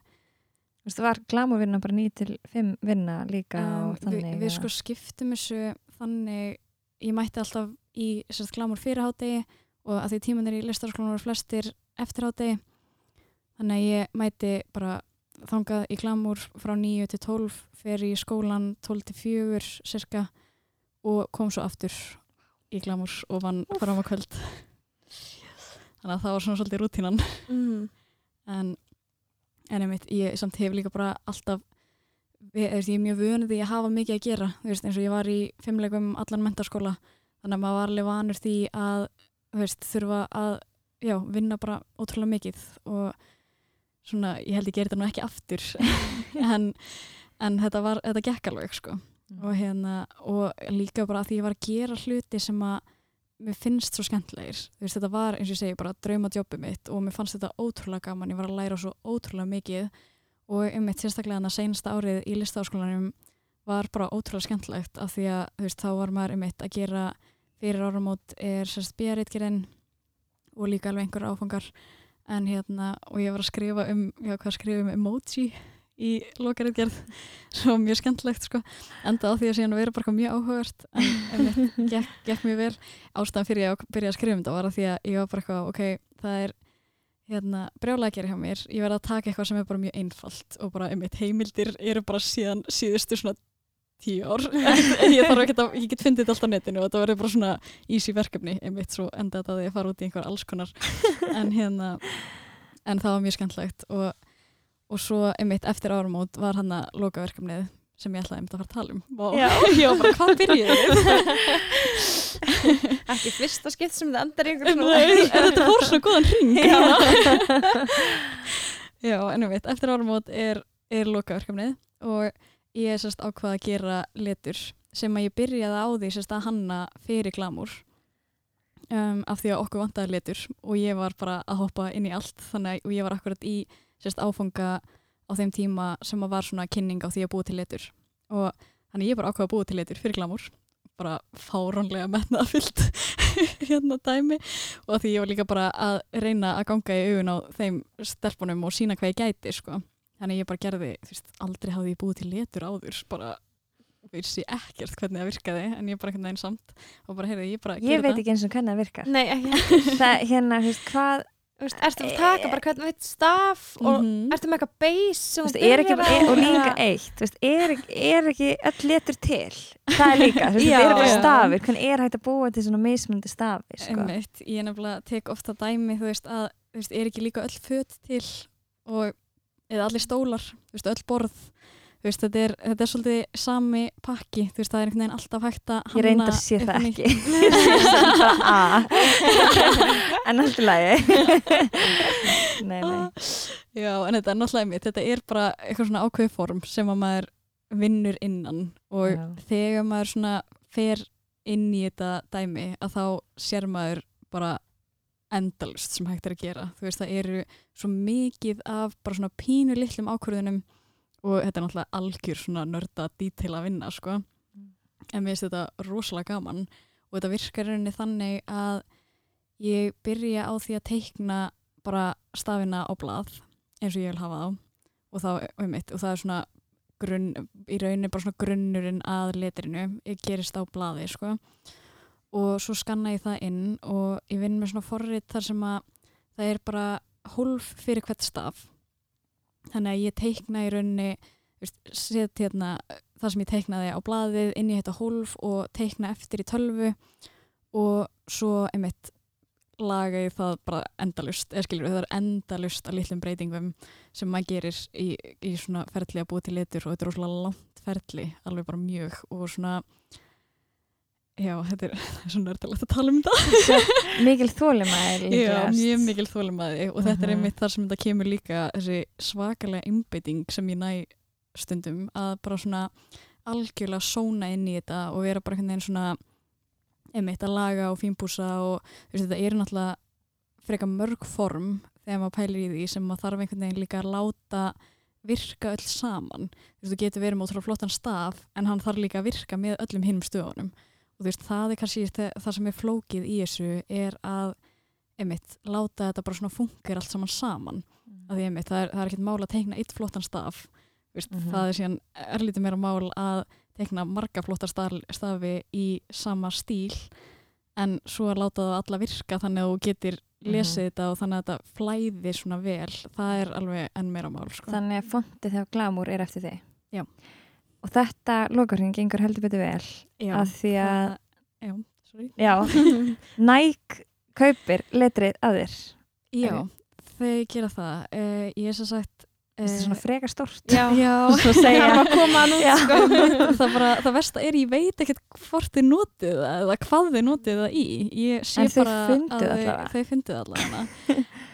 Þú veist, var glamuvinna bara 9 til 5 vinna líka um, og þannig? við, við sko skiptum þessu þannig, ég mætti alltaf í sérst glamur fyrir hádegi og að því tímanir í listarskólanum voru flestir eftir hádegi þannig að ég mætti bara þangað í glamur frá 9 til 12 fer í skólan 12 til 4 cirka og kom svo aftur í glamur og vann fram á kvöld þannig að það var svona svolítið rútínan mm. en en einmitt, ég samt hef líka bara alltaf við, ég er mjög vönuð því að hafa mikið að gera. Þú veist, eins og ég var í fimmleikum allan mentaskóla þannig að maður var alveg vanur því að veist, þurfa að já, vinna bara ótrúlega mikið og svona, ég held ég gerði þetta nú ekki aftur. En, en þetta var, þetta gekk alveg sko. Mm. og hérna, og líka bara að því ég var að gera hluti sem að mér finnst svo skemmtlegir, veist þetta var eins og ég segi bara draumadjópi mitt og mér fannst þetta ótrúlega gaman, ég var að læra svo ótrúlega mikið og um mitt sérstaklega þannig að seinasta árið í listaháskólanum var bara ótrúlega skemmtlegt af því að þú veist þá var maður um mitt að gera fyrir áramót er sérst bíaritgerinn og líka alveg einhver áfangar. En hérna og ég var að skrifa um, já hvað skrifa um emoji í lokaritgerð. Svo mjög skemmtlegt sko. Enda á því að síðan vera bara mjög áhugavert en gekk, gekk mjög vel. Ástæðan fyrir ég að byrja að skrifa um þetta var að því að ég var bara eitthvað, ok, það er hérna, brjálækjari hjá mér. Ég verði að taka eitthvað sem er bara mjög einfalt og bara einmitt heimildir eru bara síðan síðustu svona tíu ár. Ég þarf ekki að, ég get fyndið þetta alltaf á netinu og þetta verður bara svona easy verkefni einmitt svo enda þetta að ég fara út í einhver alls konar. En hérna en það var mjög skemmtlegt og, og svo einmitt eftir áramót var hann að loka verkefnið sem ég ætlaði einmitt að fara að tala um. Já. ég var bara, hvað byrjuði ekki fyrsta skipt sem það endar í einhver Nei, en þetta fór svona góðan ring Já. En um veit, eftir áramót er, er lokaverkefnið og ég er sérst ákvað að gera letur sem að ég byrjaði á því sérst að hanna fyrir glamúr um, af því að okkur vantaði letur og ég var bara að hoppa inn í allt þannig að og ég var akkurat í sérst áfanga á þeim tíma sem að var svona kynning á því að búa til litur og þannig ég bara ákvaða að búa til litur fyrir glamur bara fáránlega metnaða fyllt hérna dæmi. Og því ég var líka bara að reyna að ganga í augun á þeim stelpunum og sína hvað ég gæti sko. þannig ég bara gerði, þú veist, aldrei hafði ég búið til litur áður, bara vissi ekkert hvernig það virkaði en ég bara einhvern veginn samt. Og bara heyrði ég bara Ég veit ekki eins og hvernig það virkar. Nei, ekki. Það, hérna, þú veist, hvað, Þú veist, Ertu að taka bara hvernig veit staf og Mhm. ertu með eitthvað er, og líka eitt, þú veist, er, er ekki öll letur til? Það er líka, þú veist, Já. þetta er bara stafir, hvernig er hægt að búa til svona mismunandi stafir, sko? Einmitt, ég nefnilega tek ofta dæmi þú veist að, þú veist, er ekki líka öll föt til og eða allir stólar, þú veist, öll borð veist, þetta er, þetta er svolítið sami pakki, þú veist, það er einhvern veginn alltaf hægt að Ég reyndi að sé það ekki. Ég sé bara A. en allt í lagi. nei, nei. Já, en þetta er náttúrulega mitt, þetta er bara eitthvað svona ákveði form sem að maður vinnur innan og Já. þegar maður svona fer inn í þetta dæmi að þá sér maður bara endalust sem hægt er að gera þú veist það eru svo mikið af bara svona pínu litlum ákvörðunum og þetta er náttúrulega algjör svona nörda dítil að vinna sko. En mér finnst þetta rosalega gaman. Og þetta virkar rauninni þannig að ég byrja á því að teikna bara stafina á blað eins og ég vil hafa þá. Og, þá, um og það er svona grunn, í rauninni bara svona grunnurinn að letrinu, ég gerist á blaði sko. Og svo skanna ég það inn og ég vinn með svona forrið þar sem að það er bara hólf fyrir hvert staf þannig að ég teikna í rauninni set hérna það sem ég teiknaði á blaðið inn í þetta hólf og teikna eftir í tölvu og svo einmitt laga ég það bara endalust eða skilur það er endalust að litlum breytingum sem maður gerir í, í svona ferli að búa til litur og þetta er langt ferli alveg bara mjög og svona já, þetta er, það svona nördalegt að tala um þetta. Svo mikil þólimæður Já, mjög mikil þólimaði og þetta er Mhm. einmitt þar sem þetta kemur líka þessi svakalega innbytting sem ég næ stundum að bara svona algjörlega sóna inn í þetta og vera bara einhvern veginn svona einmitt að laga og fínbúsa og veist, þetta er náttúrulega freka mörg form þegar maður pælir í því sem maður þarf einhvern veginn líka að láta virka öll saman. Þú veist, þú getur verið með ótrúlega flottan staf en hann þarf líka að virka með öllum hinnum stöðunum og þú veist, það er kannski það sem er flókið í þessu er að einmitt, láta þetta bara svona funkar allt saman saman að því einmitt, það er, það er ekkert mál að teikna eitt flottan staf Vist, Mhm. það er síðan erlítið meira mál að teikna marga flottar staf, stafi í sama stíl en svo að láta það alla virka þannig að þú getur lesið þetta og þannig að þetta flæði svona vel það er alveg enn meira mál sko. Þannig að fontið þegar glamúr er eftir þig. Já. Og þetta lokarinn gengur heldur betur vel. Já, að því að, já, já, Nike kaupir letrið að þér. já, Ok. þau gera það uh, ég er svo sagt Þetta er svona freka stórt. Já, já sko. það, bara, það versta er ég veit ekkert hvort þið notið það eða hvað þið notið það í ég En þau að allavega. þau, funduð allavega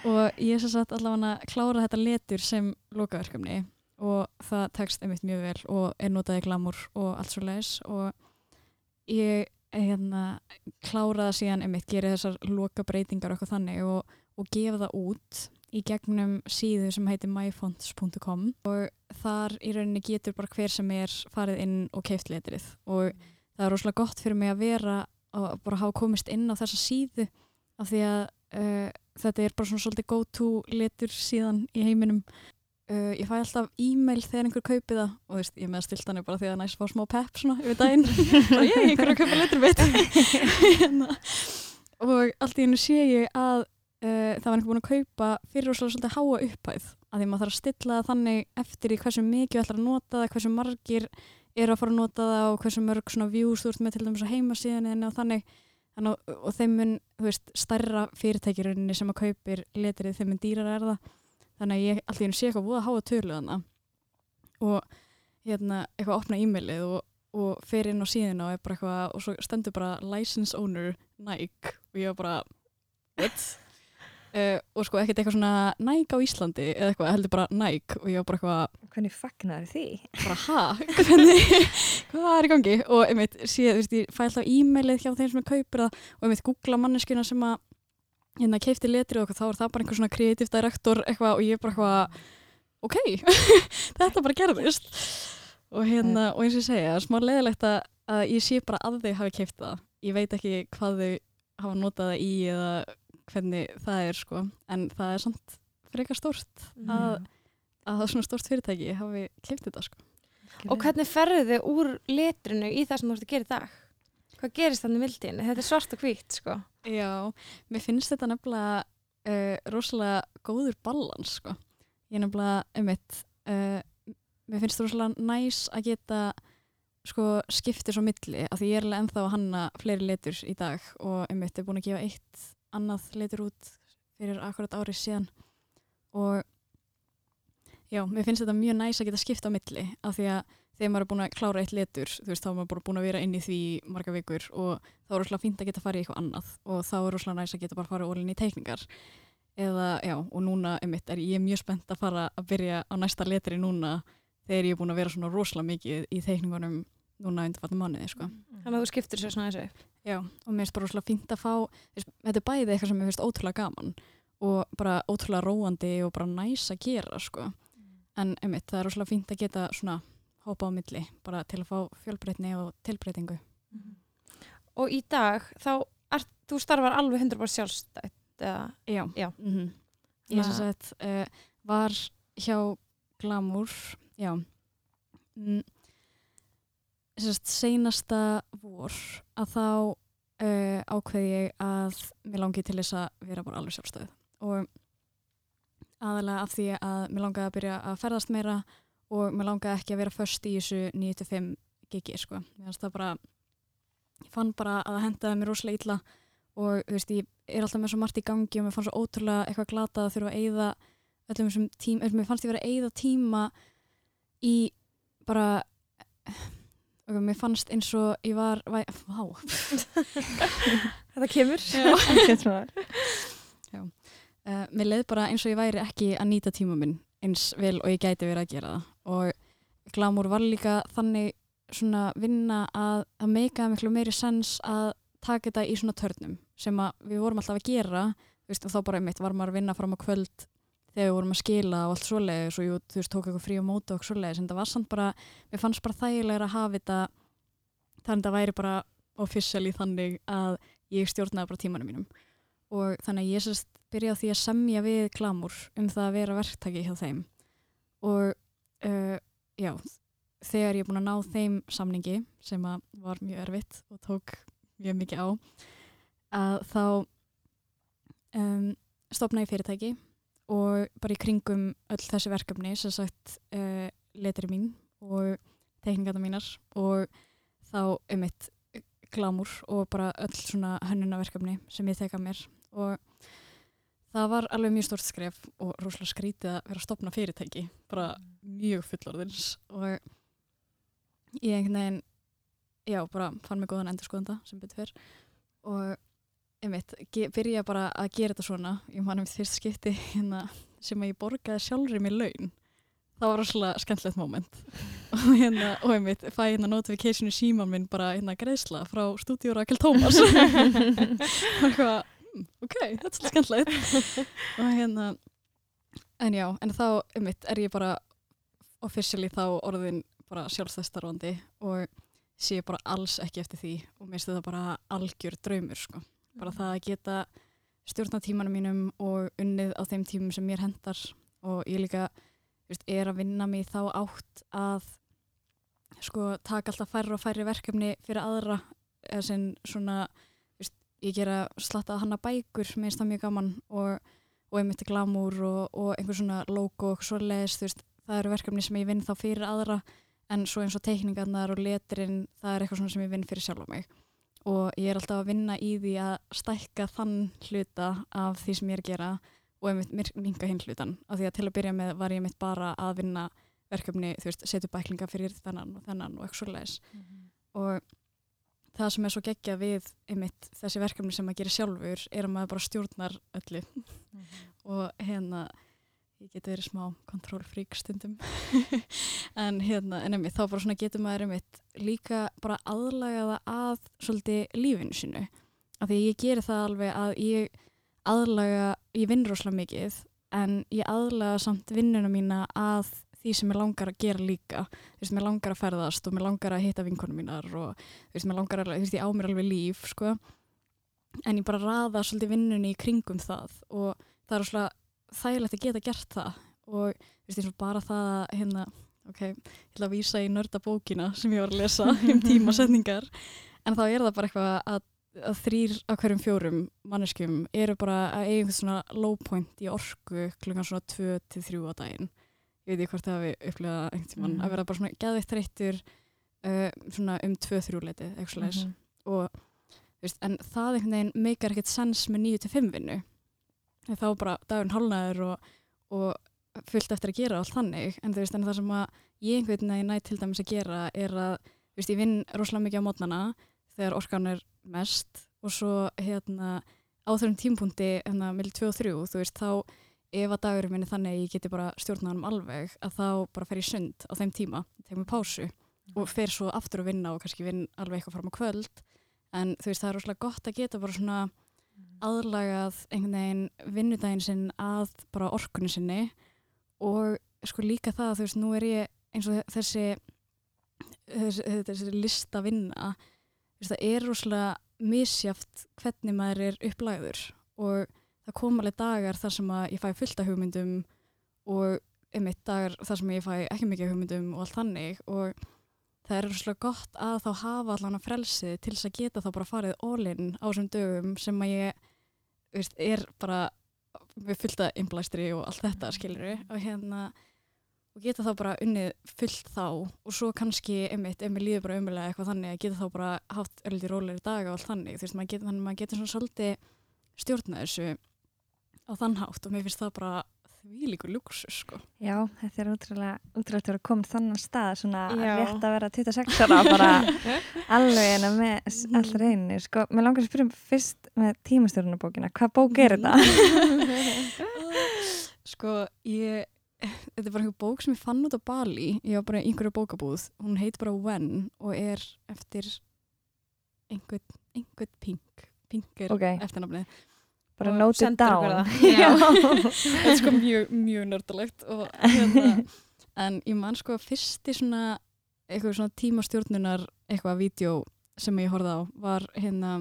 og ég er svo satt allavega að klára þetta letur sem lokaverkefni og það tekst einmitt mjög vel og er notað í glamur og allt svo leis og ég hérna, klára það síðan einmitt, gera þessar loka breytingar og eitthvað þannig og, og gefa það út í gegnum síðu sem heitir myfonts.com og þar í rauninni getur bara hver sem er farið inn og keift letrið. Og það er rosalega gott fyrir mig að vera og bara hafa komist inn á þessa síðu af því að uh, þetta er bara svona svolítið go to letur síðan í heiminum uh, ég fæ alltaf e-mail þegar einhver kaupi það. Og þú veist, ég er með stilt hann bara því að næst fá smá pepp svona yfir daginn. Bara ég, einhver að kaupa letur mitt. Hérna. og allt í hennu sé ég að uh, það var einhver búin að kaupa fyrir og svolítið háa upphæð. Að því maður þarf að stilla það þannig eftir í hversu mikið ætlar að nota það, hversu margir eru að fara að nota það og hversu mörg svona views þú ert með til dæmis að heimasíðan og þannig. Að- og þeim mun, þú veist, stærra fyrirtækjurinni sem að kaupir letrið þeim mun dýrar er það þannig að ég alltaf sé eitthvað voða háa tölu þannig og hérna eitthvað opna e-mailið og, og fer inn á síðuna og er bara eitthvað og svo stendur bara license owner Nike. Og ég var bara what? Uh, og sko ekkert eitthvað svona Nike á Íslandi eða eitthvað heldur bara Nike. Og ég var bara eitthvað Hvernig fagnar því? bara ha, hvernig hvað er í gangi? Og einmitt, sé, þú veist, ég fæ alltaf e-mailið hjá þeim sem er kaupir það. Og einmitt googla manneskina sem að hérna keifti letri og eitthvað, þá er það bara einhver svona creative director eitthvað og ég er bara eitthvað ok, þetta bara gerðist. Og hérna, og eins og ég segja smá leiðilegt að, að ég sé bara að þau hafi keift það, ég veit ekki hvað þau hafa notað það í eða hvernig það er sko. En það er samt frekar stórt að, að það svona stórt fyrirtæki hafi keift þetta sko. Og hvernig ferðu þið úr letrinu í það sem þú ert að gera í dag? Hvað gerist þannig mildin? Þetta er svart og hvítt, sko. Já, mér finnst þetta nefnilega uh, rosalega góður balans sko. Ég nefnilega, einmitt, uh, mér finnst það rosalega næs að geta sko skiptir svo milli af því ég er alveg ennþá að hanna fleiri letur í dag og einmitt er búin að gefa eitt annað letur út fyrir akkurat árið síðan og já, mér finnst þetta mjög næs að geta skipta á milli af því að þegar maður er búin að klára eitt letur þú veist, þá er maður búin að vera inn í því marga vikur og þá er rosalega fínt að geta farið í eitthvað annað og þá er rosalega næs að geta bara farið ólinni í teikningar eða, já, og núna einmitt er ég mjög spennt að fara að byrja á næsta letri núna þegar ég er búin að vera svona rosalega mikið í teikningunum núna undir fattum mánuði, sko. Þannig að þú skiptir svo svona þessu. Já, og mér finnst bara rosalega fínt að fá, þess, þetta er bæði eitthvað sem mér finnst ótrúlega gaman og bara ótrúlega róandi og bara næs að gera, sko. En einmitt, það er rosalega fínt að geta svona hópa á milli, bara til að fá fjölbreytni og tilbreytingu. Og í dag, þá ert, þú starfar alveg 100% sjálfstætt, eða? Já. Já. Mm Ég sem sagt uh, var hjá Glamour, já, mm, sem sagt seinasta vor að þá uh, ákveði ég að mér langi til þess að vera bara alveg sjálfstöð og aðalega af því að mér langaði að byrja að ferðast meira og mér langaði ekki að vera först í þessu 9-5 gigi sko. Bara, ég fann bara að það hendaði mér rosalega illa og veist, ég er alltaf með svo margt í gangi og mér fannst svo ótrúlega eitthvað glatað að þurfa að eyða öllum þessum tíma, mér fannst ég vera að eyða tíma í bara og mér fannst eins og ég var, vá. Þetta kemur. uh, mér leið bara eins og ég væri ekki að nýta tíma minn eins vel og ég gæti verið að gera það og glamúr var líka þannig svona vinna að það meikaði miklu meiri sens að taka þetta í svona törnum sem við vorum alltaf að gera veist, og þá bara einmitt var maður að vinna fram á kvöld þegar við vorum að skila og allt svoleiðis og þú veist, tók eitthvað frí á móti og svoleiðis en það var samt bara, mér fannst bara þægilega að hafa þetta þannig að það væri bara officially þannig að ég stjórnaði bara tímanum mínum. Og þannig að ég sérst byrjaði því að semja við Glamour um það að vera verktaki hjá þeim. Og uh, já, þegar ég er búin að ná þeim samningi sem var mjög erfitt og tók mjög mikið á að þá um, stopna ég fyrirtæki og bara í kringum öll þessi verkefni sem sagt uh, letri mín og teikningarna mínar og þá um mitt glamur og bara öll svona hönnunaverkefni sem ég teka mér. Og það var alveg mjög stort skref og rosalega skrítið að vera að stopna fyrirtæki bara mjög fullorðins og ég einhvern veginn já, bara fann mig góðan endurskoðanda sem betur fyrr og einmitt, byrja bara að gera þetta svona. Ég man um fyrst skipti hérna, sem að ég borgaði sjálfur mér laun. Það var rosalega skemmtilegt moment. Og hérna, og einmitt, fæ hérna notification í síman minn bara hérna greiðsla frá stúdíu Rakel Tómas. Og eitthvað, "Hmm, ok, þetta er svolítið skemmtilegt og hérna en já, en þá einmitt er ég bara officially þá orðin bara sjálfstæðstarfandi og sé bara alls ekki eftir því og mér þetta bara algjör draumur sko. bara það að geta stjórna tímanum mínum og unnið á þeim tímum sem mér hendar og ég líka veist, er að vinna mig þá átt að sko taka alltaf færri og færri verkefni fyrir aðra eða sem svona ég gera slatta hanna bækur mér finnst það mjög gaman og, og einmitt glamúr og, og einhver svona logo og svo leðist, þú veist, það eru verkefni sem ég vinn þá fyrir aðra en svo eins og teikningarnar og letrinn það er eitthvað svona sem ég vinn fyrir sjálfa mig. Og ég er alltaf að vinna í því að stækka þann hluta af því sem ég er að gera og einmitt minga hinn hlutan af því að til að byrja með var ég mitt bara að vinna verkefni, þú veist, setja bæklinga fyrir þennan og þennan og eitthvað svoleiðis. Og það sem er svo geggja við einmitt þessi verkefni sem maður gerir sjálfur er að maður bara stjórnar öllu. Og hérna ég geti verið smá kontrólfrík stundum. En hérna, en einmitt, þá bara svona getur maður einmitt líka bara aðlaga það að svolítið lífinu sínu. Af því ég geri það alveg að ég aðlaga, ég vinn rosalega mikið en ég aðlaga samt vinnuna mína að því sem ég langar að gera líka. Þú veist, mér langar að ferðast og mér langar að hitta vinkonum mínar og þú veist, mér langar að, þú veist, ég á mér alveg líf, sko. En ég bara raða svolítið vinnunni í kringum það og það er svolítið þægilegt að geta gert það. Og þú veist, eins og bara það að, hérna, ok, ég ætla að vísa í nördabókina sem ég var að lesa um tímasetningar. En þá er það bara eitthvað að, að þrýr af hverjum fjórum manneskjum eru bara að eiga einhvern svona low point í orku klukkan svona 2-3 á daginn ég veit ekki hvort það hafi upplegað einhvern tímann Mhm. að vera bara svona geðveitt þreyttur uh, svona um 2-3 leiti eitthvað slags Mhm. og þú veist, en það einhvern veginn meikar ekkert sens með 9-5 vinnu þá bara dagurinn hálnaður og, og fullt eftir að gera allt þannig en veist, en það sem að ég einhvern veginn næ til dæmis að gera er að veist, ég vinn rosalega mikið á mótnana þegar orkan er mest og svo hérna á þessum tímpunkti hérna með 2 og 3, þú veist, þá ef að dagurinn minn er þannig að ég geti bara stjórnað hann alveg, að þá bara fer ég sund á þeim tíma, tegum við pásu og fer svo aftur að vinna og kannski vinn alveg eitthvað fram á kvöld. En þú veist það er rosalega gott að geta bara svona aðlagað einhvern veginn vinnudaginn sinn að bara orkunni sinni og sko líka það þú veist nú er ég eins og þessi þessi, þessi lista vinna veist það er rosalega misjaft hvernig maður er upplæður og það kom alveg dagar þar sem ég fæ fullt af hugmyndum og einmitt dagar þar sem ég fæ ekki mikið hugmyndum og allt þannig og það er rosalega gott að þá hafa allan að frelsið til þess að geta þá bara farið all-in á þessum dögum sem að ég veist, er bara við fullt af innblæstri og allt þetta skilur og hérna og geta þá bara unnið fullt þá og svo kannski, einmitt, ef mér líður bara umjölega eitthvað þannig að geta þá bara haft örlítið rólegri dag og allt þannig, þú veist, maður getur svona svolítið stjórna þessu á þann hátt og mér finnst það bara því líkur luxus, sko. Já, þetta er útrúlega, útrúlega að vera komin þannan stað, svona Já. rétt að vera 26 ára bara alveg en með s- Mhm. all reyni. Sko, mér langar að spyrja um fyrst með tímastjórnabókina. Hvað bók er þetta? Sko, ég, þetta er bara einhver bók sem ég fann út á Bali, ég var bara í einhverju bókabúð, hún heit bara When og er eftir einhvern, einhvern Pink, Pink er Ok. eftirnafnið. Bara note it down. þetta er sko mjög, mjög nördalegt og hérna, en ég man sko að fyrsti svona, svona tímastjórnunar eitthvað vídeo sem ég horfði á var hérna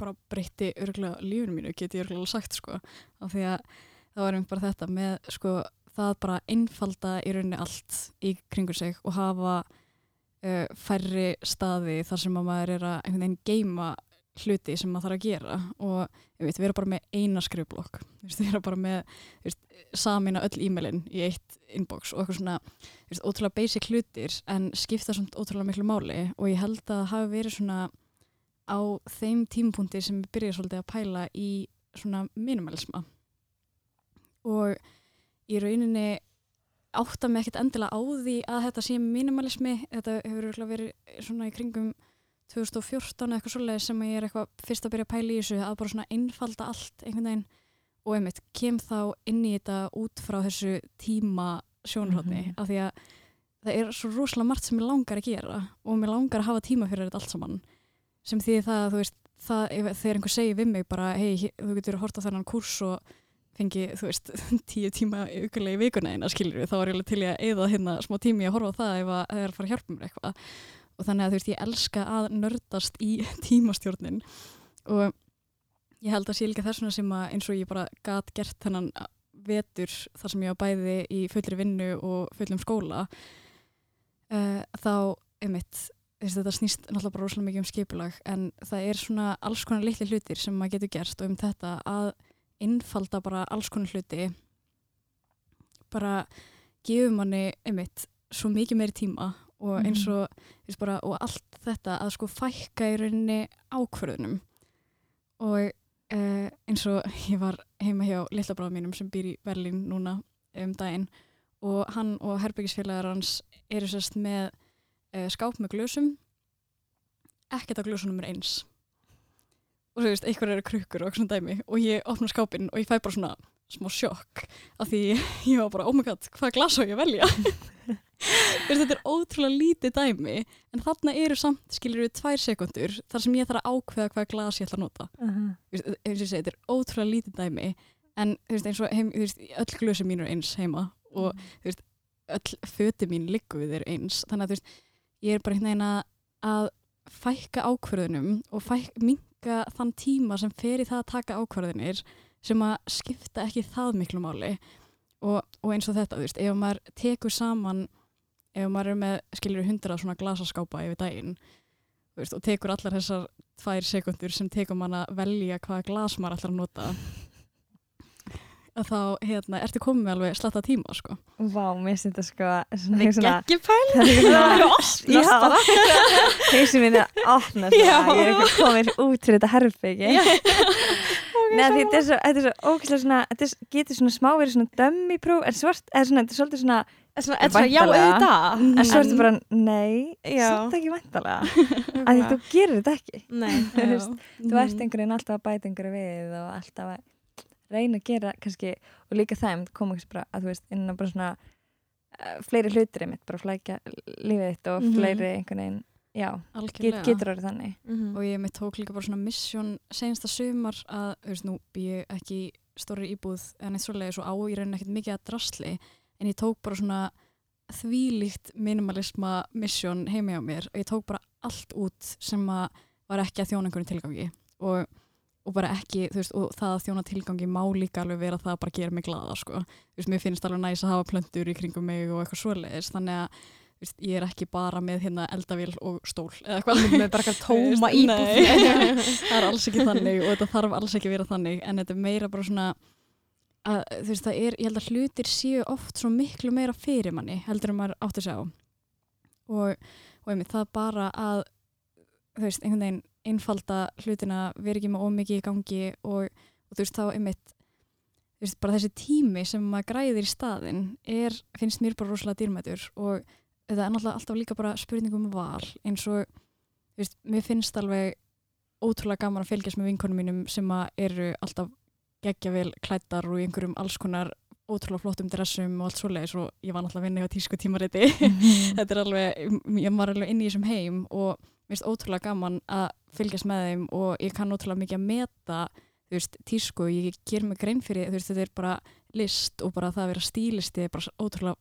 bara breytti örgulega lífinu mínu, get ég örgulega sagt sko, af því að það var einmitt bara þetta með sko það bara einfalda í rauninni allt í kringu sig og hafa uh, færri staði þar sem að maður er að einhvern veginn geima hluti sem maður þarf að gera og veit, vera bara með eina skrifblokk. Veist, vera bara með samina öll e-mailin í eitt inbox og eitthvað svona veist, ótrúlega basic hlutir en skipta svona ótrúlega miklu máli og ég held að það hafi verið svona á þeim tímapunkti sem ég byrjaði svolítið að pæla í svona minimalisma. Og í rauninni átta mig ekkert endilega á því að þetta sé minimalismi. Þetta hefur verið svona í kringum 2014 eða eitthvað svoleiðis sem ég er eitthvað fyrst að byrja að pæla í þessu að bara svona einfalda allt einhvern veginn. Og einmitt kem þá inn í þetta út frá þessu tíma sjónarhóttni Mhm. af því að það er svo rosalega margt sem ég langar að gera og mér langar að hafa tíma fyrir þetta allt saman. Sem því það að þú veist það, þegar einhver segir við mig bara hei, þú getur að horta þennan kúrs og fengi, þú veist, tíu tíma ykkurlega í vikuna eina skilur þá er ég til að eyða hérna smá tími að horfa það ef að það er að fara að hjálpa mér eitthvað og þannig að þú veist, ég elska að nördast í tímastjórnin. Og ég held að sé líka þessuna sem að eins og ég bara gat gert þennan vetur þar sem ég var bæði í fullri vinnu og fullum skóla uh, þá, einmitt þetta snýst náttúrulega bara rosalega mikið um skipulag en það er svona alls konar litli hlutir sem maður getur gert og um þetta að innfalda bara alls konar hluti bara gefur manni einmitt svo mikið meiri tíma og eins og, mm. bara, og allt þetta að sko fækka í rauninni ákvörðunum og uh, eins og ég var heima hjá lillabráðum mínum sem býr í Berlín núna um daginn og hann og herbyggisfélagar hans eru sérst með uh, skáp með glösum ekkert á glösunum er eins og þú veist, einhver eru krukkur og svona dæmi og ég opna skápinn og ég fæ bara svona smá sjokk af því ég var bara, oh my god, hvað glas á ég að velja? Veist, þetta er ótrúlega lítið dæmi en þarna eru samt, skilur við, tvær sekundur þar sem ég þarf að ákveða hvaða glas ég ætla að nota. Uh -huh. Þú veist, eins og ég segi, þetta er ótrúlega lítið dæmi en þú veist, eins og heim, þú veist, öll glösi mín er eins heima og öll föti mín liggur við þeir eins. Þannig að þú veist, ég er bara hérna eina að fækka ákvörðunum og fæk, minka þann tíma sem fer í það að taka ákvörðunir sem að skipta ekki það miklu máli. Og, og eins og þetta, þú veist, ef maður tekur saman ef maður er með, skiljur hundra svona glasaskápa yfir daginn veist, og tekur allar þessar tvær sekundur sem tekur mann að velja hvaða glas maður að nota að þá, hérna, ertu komið með alveg slatta tíma, sko. Vá, mér finnst þetta sko svona, Það er ekki pæl það er svona opnast bara. Hauðsum minni að opna svona, Já. ég er eitthvað komin út fyrir þetta herbyggi Nei, þetta er svo, þetta er svo ókvæslega svona, þetta er, getur svona smá verið svona dömmi próf, en svart, eða svona, þetta er svolítið svona, Svona, er svona, já, auðvitað en svo ertu bara, nei, samt ekki væntalega, að því þú gerir þetta ekki. Nei, Þú ert Mhm. einhvern veginn alltaf að bæta einhverju við og alltaf að reyna að gera kannski, og líka það að koma kannski bara, að þú veist, inn á bara svona uh, fleiri hlutir einmitt, bara flækja lífið þitt og Mhm. fleiri einhvern veginn, já, get, getur orðið þannig. Mhm. og ég mitt tók líka bara svona mission senasta sumar að, þú veist, nú bý ég ekki í stóri íbúð en eitt svoleiðis og á í rauninni ekkert mikið að drasli en ég tók bara svona þvílíkt minimalisma mission heimi á mér og ég tók bara allt út sem að var ekki að þjóna einhverjum tilgangi og, og bara ekki, þú veist, og það að þjóna tilgangi má líka alveg vera það að bara gera mig glada, sko. Þú veist, mér finnst alveg næs að hafa plöntur í kringum mig og eitthvað svoleiðis, þannig að þú veist, ég er ekki bara með hérna eldavél og stól eða eitthvað. Með bara eitthvað tóma íbúð. það er alls ekki þannig og þetta þarf alls ekki að vera þannig en þetta er meira bara svona að þú veist það er, ég held að hlutir séu oft svo miklu meira fyrir manni heldur en maður átt að sjá og, og einmitt það bara að þú veist, einhvern veginn einfalda hlutina, vera ekki með ómikið í gangi og, og þú veist þá einmitt þú veist, bara þessi tími sem maður græðir í staðinn er, finnst mér bara rosalega dýrmætur og þetta er náttúrulega alltaf líka bara spurningum um val eins og þú veist, mér finnst alveg ótrúlega gaman að fylgjast með vinkonum mínum sem eru alltaf geggja vel klættar og í einhverjum alls konar ótrúlega flottum dressum og allt svoleiðis og ég var náttúrulega að vinna hjá tísku tímariti. Þetta er alveg, ég var alveg inn í þessum heim og mér finnst ótrúlega gaman að fylgjast með þeim og ég kann ótrúlega mikið að meta þú veist, tísku, ég ger mig grein fyrir þú veist, þetta er bara list og bara það að vera stílisti er bara ótrúlega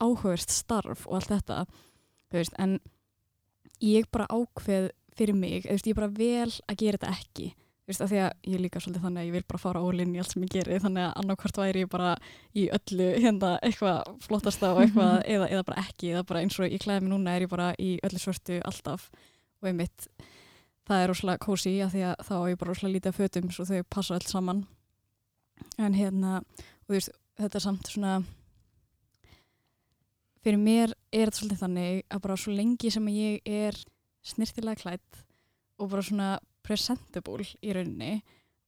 áhugaverst starf og allt þetta veist, en ég bara ákveð fyrir mig, veist, ég er bara vel að gera þetta ekki. Veist, því að ég líka svolítið þannig að ég vil bara fara ólinn í allt sem ég geri þannig að annarkvort væri ég bara í öllu hérna eitthvað flottasta og eitthvað eða, eða bara ekki, eða bara eins og ég klæði mig núna er ég bara í öllu svörtu alltaf. Og einmitt það er rosalega kósi af því að þá er ég bara rosalega lítið af fötum svo þau passa öll saman. En hérna, og þú veist, þetta er samt svona fyrir mér er þetta svolítið þannig að bara svo lengi sem ég er snirtilega klætt og bara svona presentable í rauninni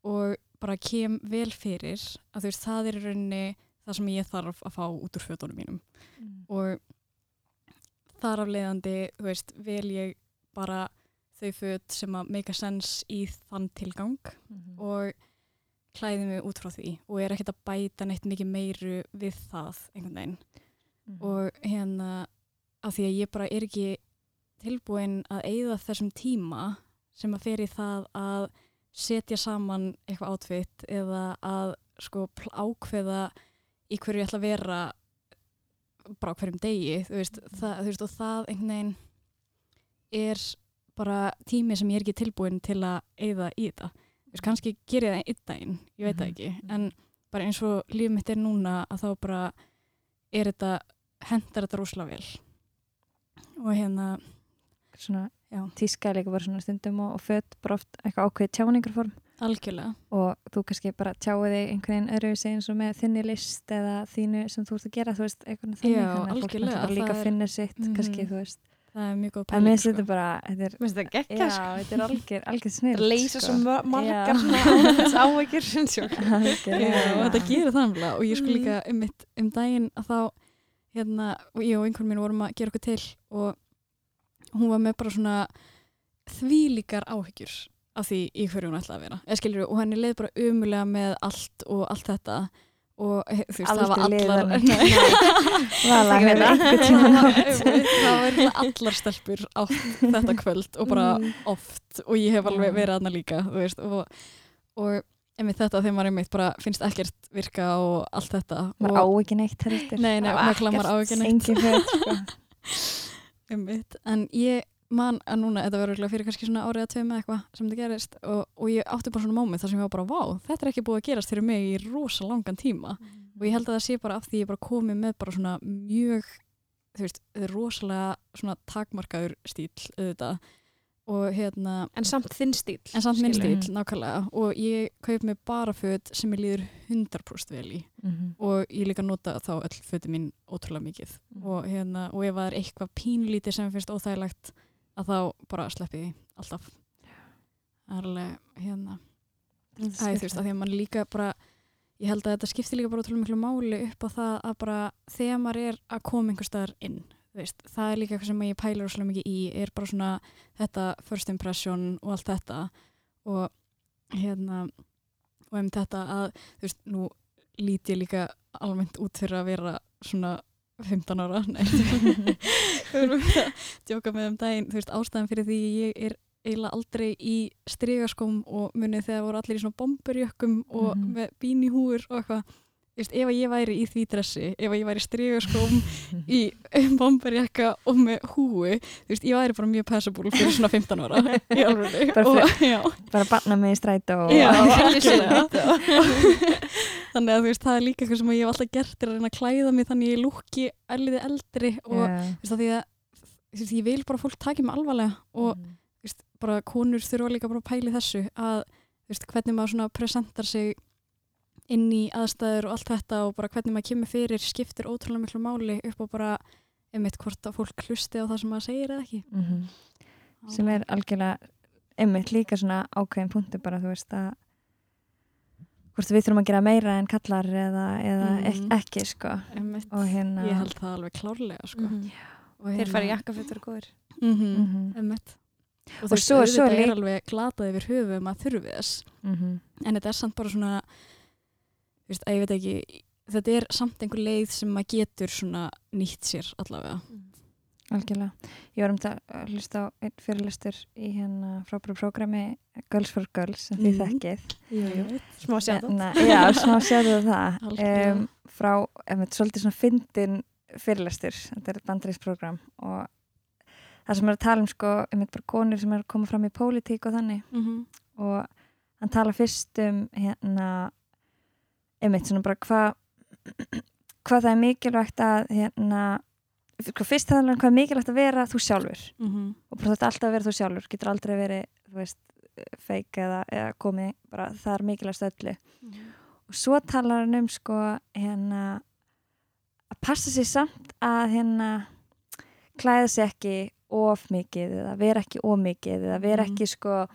og bara kem vel fyrir að þú veist, það er í rauninni það sem ég þarf að fá út úr fötunum mínum. Og þar af leiðandi, þú veist, vel ég bara þau föt sem að make a sense í þann tilgang og klæði mig út frá því og er ekkert að bæta neitt mikið meiru við það einhvern veginn og hérna af því að ég bara er ekki tilbúin að eigða þessum tíma sem að fer í það að setja saman eitthvað átfitt eða að sko ákveða í hverju ég ætla að vera bara á hverjum degi þú veist, það, þú veist og það einhvern veginn er bara tími sem ég er ekki tilbúin til að eigða í þetta þú veist, kannski ger ég það einn daginn, ég veit það Mhm, ekki mhm. en bara eins og líf mitt er núna að þá bara er þetta hendar þetta rosalega vel og hérna svona Já. tíska er líka bara svona stundum og, og fött bara oft eitthvað ákveðið tjáningarform algjörlega og þú kannski bara tjáið þig einhvern veginn öðru eins og með þinni list eða þínu sem þú ert að gera þú veist, eitthvað þannig Já, þannig að náttúrulega líka það er- finnir sitt Mhm. kannski, þú veist, það er mjög góð en mér finnst sko. þetta bara þetta er, Mér þetta já, geggja sko. þetta er algjör, algjör snill Það leysa svo mar- margar. Já, og þetta gerir það nefnilega og ég sko Mm. líka um, mitt, um daginn að þá hérna, ég og einhvern mín vorum að gera okkur til og hún var með bara svona þvílíkar áhyggjur af því í hverju hún ætlaði að vera. Eða, skilur, og henni leið bara umulega með allt og allt þetta og þú veist, það var allar það var eiginlega allar stelpur á þetta kvöld og bara Mm. oft og ég hef alveg verið aðna líka þú veist, og, og einmitt þetta þegar maður einmitt bara finnst ekkert virka og allt þetta maður á ekki neitt heldur Nei, nei, maður á ekki neitt. Engin fyrir sko. einmitt, en ég man að núna, þetta var örugglega fyrir kannski svona árið að tveim eða eitthvað sem þetta gerist og, og ég átti bara svona móment þar sem ég var bara, vá, þetta er ekki búið að gerast fyrir mig í rosa langan tíma. Og ég held að það sé bara af því ég bara komið með bara svona mjög þú veist, rosalega svona takmarkaður stíl auðvitað og hérna En samt þinn stíl. en samt minn stíl, nákvæmlega og ég kaup mig bara föt sem ég líður 100% vel í Mhm. og ég líka nota þá öll föti mín ótrúlega mikið Mhm. og, hérna, og ef það er eitthvað pínlítið sem mér finnst óþægilegt að þá bara sleppi því alltaf Það er alveg hérna Æ, þú veist, að því að mann líka bara ég held að þetta skiptir líka bara ótrúlega miklu máli upp á það að bara þegar maður er að koma einhver staðar inn veist, það er líka eitthvað sem ég pælar ótrúlega mikið í er bara svona þetta first impression og allt þetta. Og hérna og um þetta að þú veist, nú lít ég líka almennt út fyrir að vera svona 15 ára. Nei, við erum að djóka með um daginn, þú veist, ástæðan fyrir því ég er eiginlega aldrei í strygaskóm og munið þegar voru allir í svona bomberjökkum og Mhm. með bínihúur og eitthvað veist, ef að ég væri í því dressi, ef að ég væri strygaskóm í bomberjakka og með húi, þú veist, ég væri bara mjög passable fyrir svona 15 ára í alveg Bara banna mig í strætó og Já, sinni. þannig að þú veist, það er líka eitthvað sem ég hef alltaf gert er að reyna að klæða mig þannig ég lúki erliði eldri og Já. þú veist, að því að þú veist, ég vil bara að fólk taki mig alvarlega og Mhm. þú veist, bara konur þurfa líka bara að pæli þessu að þú veist, hvernig maður svona presentar sig inn í aðstæður og allt þetta og bara hvernig maður kemur fyrir skiptir ótrúlega miklu máli upp á bara einmitt hvort að fólk hlusti á það sem maður segir eða ekki Mhm. sem er algjörlega einmitt líka svona ákveðin punktu bara þú veist að hvort við þurfum að gera meira en kallar eða, eða ek, Mhm. ekki sko einmitt, og hérna ég held það alveg klárlega sko. Mhm. og Þeir fara í jakkafötur og góður. mm Mhm, einmitt og, Og þú veist, lík- er alveg glatað yfir höfu maður þurfi þess mhm. en þetta er samt bara svona veist, að ég veit ekki þetta er samt einhver leið sem maður getur svona nýtt sér allavega algjörlega ég var um þetta að hlusta á einn fyrirlistur í hérna frábæru prógrami Girls for Girls sem þið Mhm. þekkið Jú, Smá það. Hérna, já, smá sjáðu það Algjörlega. um, frá, um, svolítið svona fyndin fyrirlestur, þetta er bandreist program og það sem er að tala um sko, um bara konur sem er að koma fram í pólitík og þannig Mhm. og hann tala fyrst um hérna einmitt svona bara hvað hvað það er mikilvægt að hérna sko, fyrst er hvað er mikilvægt að vera þú sjálfur Mhm. og bara þetta alltaf að vera þú sjálfur getur aldrei verið, þú veist feik eða, eða komið bara það er mikilvægst öllu og svo talar hann um sko hérna að passa sér samt að hérna klæða sér ekki of mikið eða vera ekki of mikið eða vera Mhm. ekki sko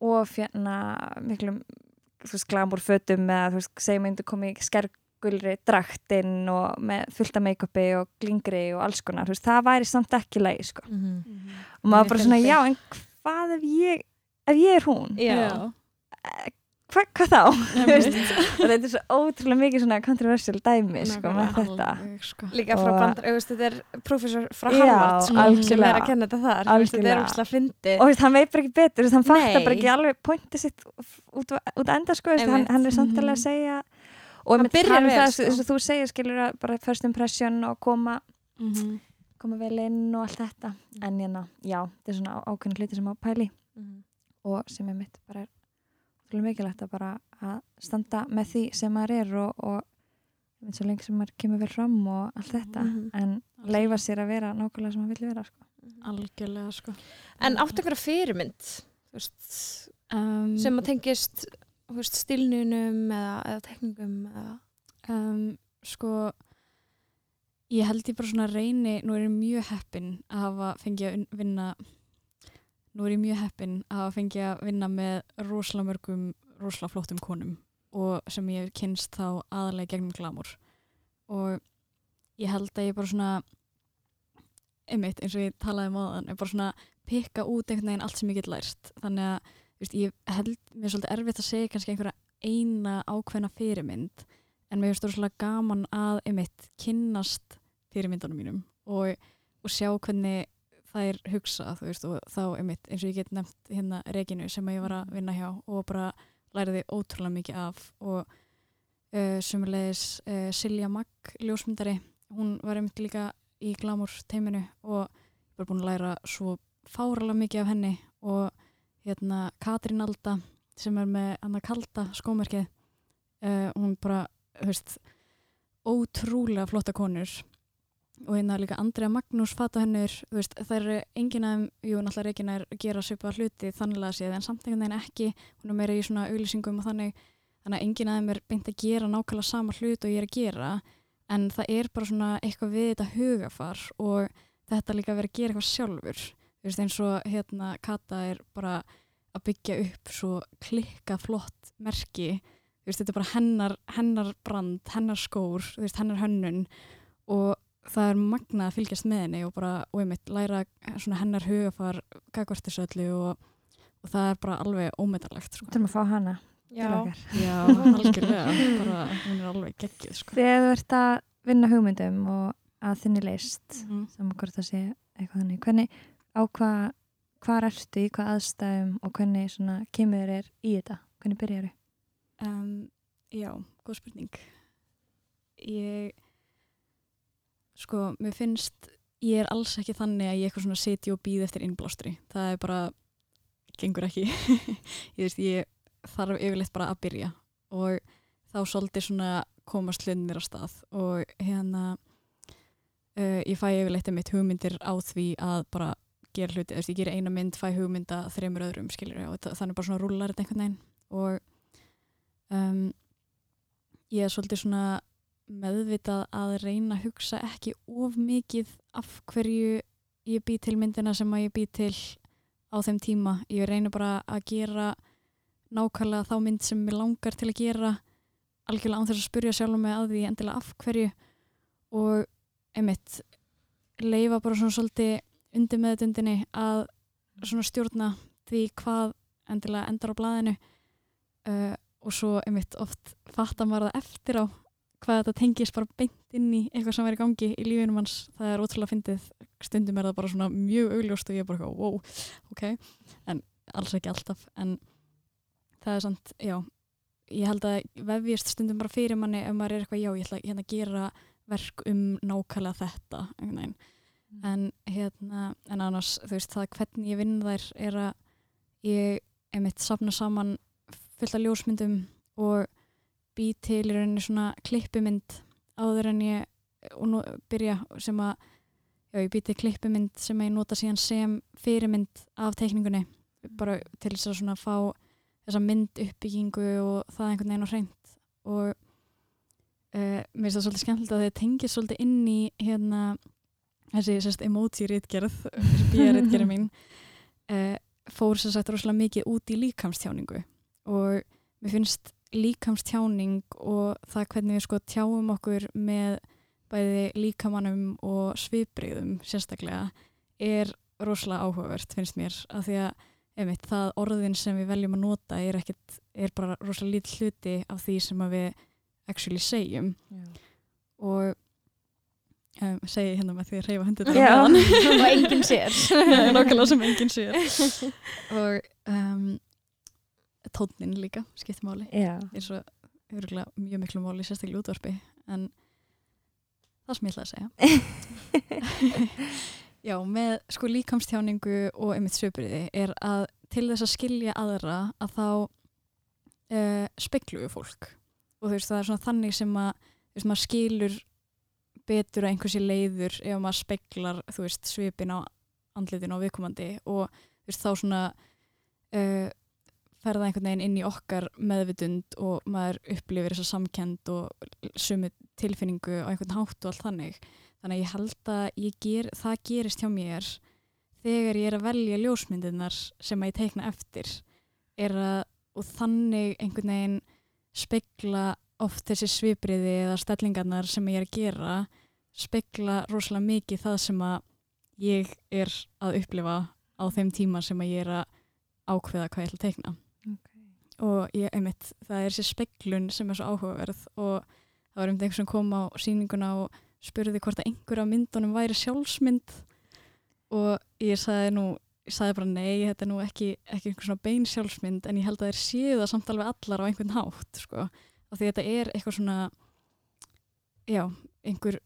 of hérna miklum þú veist glamur fötum eða þú veist segjum myndu komið í skergulri draktinn og með fullta make-upi og glingri og alls konar, þú veist, það væri samt ekki leið sko Mhm. og maður bara svona, já, en hvað ef ég ef ég er hún, Já. Hva, hvað þá? Þetta er svo ótrúlega mikið svona controversial dæmi sko, með þetta sko. Líka frá Og- bandar, þetta er prófessor frá Harvard sko, sem er að kenna þetta þar. Þú veist, Þetta er umslega fyndi. og þú veist, hann veit bara ekki betur veist, hann fattar bara ekki alveg pointið sitt út, út að enda sko, hann, hann er Mhm. að segja og Hann byrjar vel, það, sko. eins og þú segir skilur að bara first impression og koma Mhm. koma vel inn og allt þetta en hérna, já, þetta er svona ákveðin hluti sem á pæli Mhm. og sem er mitt bara er ótrúlega mikilvægt að bara að standa með því sem maður er og, og einmitt svo lengi sem maður kemur vel fram og allt þetta Mhm. en leifa sér að vera nákvæmlega sem maður vill vera sko. algjörlega sko. En áttu einhverja fyrirmynd veist, um, sem að tengist veist, stilnunum eða, eða tekningum eða... um, sko ég held ég bara svona reyni nú er ég mjög heppin að hafa fengið að vinna nú er ég mjög heppin að fengið að vinna með rosalega mörgum rosalega flottum konum og sem ég hef kynst þá aðalega gegnum glamur og ég held að ég bara svona einmitt eins og ég talaði um áðan er bara svona pikka út einhvern veginn allt sem ég get lært. Þannig að veist, ég held mér svolítið erfitt að segja kannski einhverja eina ákveðna fyrirmynd en mér finnst það svolítið gaman að einmitt kynnast fyrirmyndunum mínum og, og sjá hvernig er hugsa þú veist og þá einmitt eins og ég get nefnt hérna Reginu sem ég var að vinna hjá og bara læriði ótrúlega mikið af og uh, sumulegis uh, Silja Magg, ljósmyndari hún var einmitt líka í Glamour teiminu og ég var búin að læra svo fáralega mikið af henni og hérna Katrín Alda sem er með hann að kalda skómerkið uh, hún bara, þú veist ótrúlega flotta konur og hérna líka Andrea Magnús veist, það eru enginn af þeim, jú, náttúrulega er að gera svipa hluti þannig að séð, en samt einhvern veginn ekki. Hún er meira í svona auglýsingum og þannig þannig að enginn af þeim er beint að gera nákvæmlega sama hlut og ég er að gera. En það er bara svona eitthvað við þetta hugafar og þetta líka verið að gera eitthvað sjálfur. Þú veist, eins og hérna Kata er bara að byggja upp svo klikka flott merki. Þú veist, þetta er bara hennar, hennar brand, hennar skór, þú veist, hennar hönnun. Og það er magnað að fylgjast með henni og bara, og einmitt, læra svona hennar hugafar gagvartisöllu og, og það er bara alveg ómetalegt sko. Þú erum að fá hana Já. Já, algjörlega, bara hún er alveg geggjuð sko. Þegar þú ert að vinna hugmyndum og að þinni leist Mhm. saman hvort það sé eitthvað þannig hvernig, á hvað hvað ertu í hvað aðstæðum og hvernig svona kemur þér í þetta hvernig byrjar þau? Um, já, góð spurning. Ég, sko, mér finnst, ég er alls ekki þannig að ég eitthvað svona sitja og býð eftir innblástri. Það er bara, gengur ekki. ég veist, ég þarf yfirleitt bara að byrja og þá svolítið svona komast hlunnir á stað og hérna, uh, ég fæ yfirleitt mitt hugmyndir á því að bara gera hluti, ég ger eina mynd, fæ hugmynda þreymur öðrum, skilur og þannig bara svona rúlar þetta einhvern veginn og um, ég er svolítið svona meðvitað að reyna að hugsa ekki of mikið af hverju ég bý til myndina sem að ég bý til á þeim tíma. Ég reyna bara að gera nákvæmlega þá mynd sem mér langar til að gera algjörlega án þess að spyrja sjálf mig að því endilega af hverju og einmitt leifa bara svona svolítið undir meðutundinni að svona stjórna því hvað endilega endar á blaðinu uh, og svo einmitt oft fattar maður það eftir á hvað þetta tengist bara beint inn í eitthvað sem er í gangi í lífinum hans það er ótrúlega fyndið, stundum er það bara svona mjög augljóst og ég er bara wow, ok. En alls ekki alltaf. En það er samt, já ég held að vefjast stundum bara fyrir manni ef maður er eitthvað, já, ég ætla hérna að gera verk um nákvæmlega þetta veginn. En hérna, en annars þú veist það hvernig ég vinn þær er að ég einmitt safna saman fullt af ljósmyndum og bý til í rauninni svona klippumynd áður en ég og nú byrja sem að já, ég bý til klippumynd sem ég nota síðan sem fyrirmynd af teikningunni bara til þess að svona fá þessa mynd uppbyggingu og það einhvern veginn á hreint. Og uh, mér finnst það svolítið skemmtilegt að þið tengið svolítið inn í hérna þessi sérst emoji rítgerð þessi bíja rítgerð mín uh, fór sér sagt rosalega mikið út í líkamstjáningu. Og mér finnst líkamstjáning og það hvernig við sko tjáum okkur með bæði líkamannum og svipriðum sérstaklega er rosalega áhugavert finnst mér af því að einmitt, það orðin sem við veljum að nota er, ekkit, er bara rosalega lítið hluti af því sem að við actually segjum. Og um, segi hérna með því að reyfa hundur Já. og enginn sér. Nákvæmlega sem enginn sér. Og um, tónnin líka skiptir máli. Svo örgulega mjög miklu máli sérstaklega útvarpi en það sem ég ætla að segja. Já, með sko líkamstjáningu og einmitt söpriði er að til þess að skilja aðra að þá uh, speklu við fólk. Og þú veist það er svona þannig sem að þú veist maður skilur betur að einhversi leiður ef maður speklar þú veist svipin á andlitin og viðkomandi og þú veist þá svona uh, ferða einhvern veginn inn í okkar meðvitund og maður upplifir þessa samkend og sumu tilfinningu á einhvern hátt og allt þannig. Þannig að ég held að ég ger, það gerist hjá mér þegar ég er að velja ljósmyndirnar sem að ég teikna eftir. Að, og þannig einhvern veginn spegla oft þessi svipriði eða stellingarnar sem ég er að gera spegla rosalega mikið það sem að ég er að upplifa á þeim tíma sem að ég er að ákveða hvað ég ætla að teikna og ég, einmitt, það er þessi speglun sem er svo áhugaverð og það var einmitt einhver sem kom á sýninguna og spurði hvort að einhver af myndunum væri sjálfsmynd og ég sagði nú ég sagði bara nei, þetta er nú ekki, ekki einhver svona bein sjálfsmynd en ég held að þeir séu það samt alveg allar á einhvern hátt sko. og því þetta er eitthvað svona já, einhver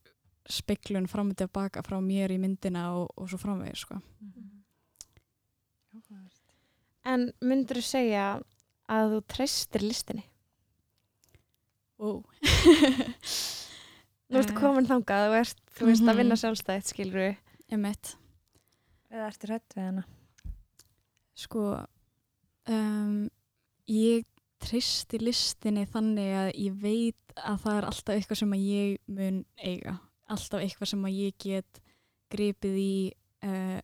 speiklun fram og tilbaka frá mér í myndina og, og svo framvegir sko. En myndur þú segja að þú treystir listinni? Ó. Nú ertu Eh. komin þangað og ert, þú veist, að Mhm. vinna sjálfstætt, skilur við. Emmett, Eða ertu hrætt við hana? sko um, ég treysti listinni þannig að ég veit að það er alltaf eitthvað sem að ég mun eiga alltaf eitthvað sem að ég get gripið í uh,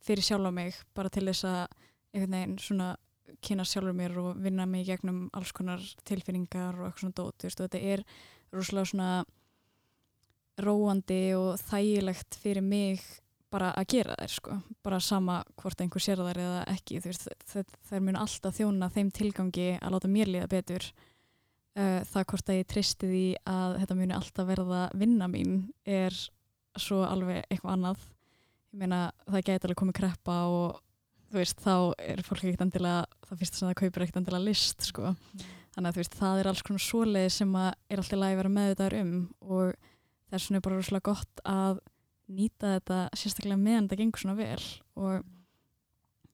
fyrir sjálf á mig bara til þess að einhvern veginn svona kynna sjálfur mér og vinna mig gegnum alls konar tilfinningar og eitthvað svona dót og þetta er rosalega svona róandi og þægilegt fyrir mig bara að gera þær sko, bara sama hvort einhver sér þær eða ekki, veist, þær mun alltaf þjóna þeim tilgangi að láta mér líða betur. Uh, það hvort að ég treysti því að þetta muni alltaf verða vinna mín er svo alveg eitthvað annað. Ég meina það gæti alveg komið kreppa og þú veist, þá er fólk ekkert endilega það fyrsta sem það kaupir ekkert endilega list sko, þannig að þú veist, það er alls konar svoleið sem að er alltaf lægi að vera með um og það er svona bara rosalega gott að nýta þetta sérstaklega meðan þetta gengur svona vel og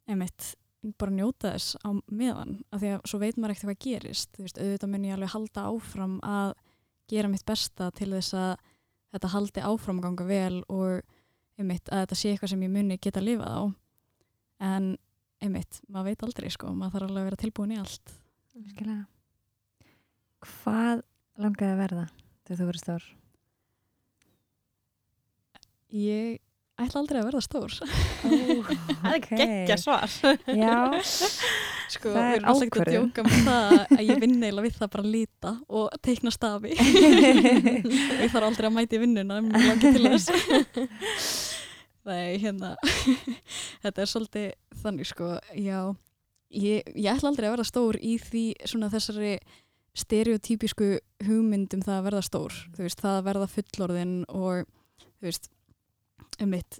einmitt bara njóta þess á meðan af því að svo veit maður ekkert hvað gerist. Þú veist, auðvitað mun ég alveg halda áfram að gera mitt besta til þess að þetta haldi áfram að ganga vel og einmitt að þetta sé eitthvað sem ég muni geta lifað á en einmitt, maður veit aldrei sko maður þarf alveg að vera tilbúin í allt Virkilega. Hvað langaði að verða þegar þú verið stór? ég ætla aldrei að verða stór Það er geggja svar. Já, Sko, Það er ekki að ég vinn eiginlega við það bara að líta og teikna stafi. ég þarf aldrei að mæti vinnuna, mér langar til þess. Nei, hérna, þetta er svolítið þannig, sko, já, ég, ég ætla aldrei að verða stór í því svona þessari stereotypísku hugmyndum það að verða stór, þú veist, það að verða fullorðin og, þú veist, um mitt,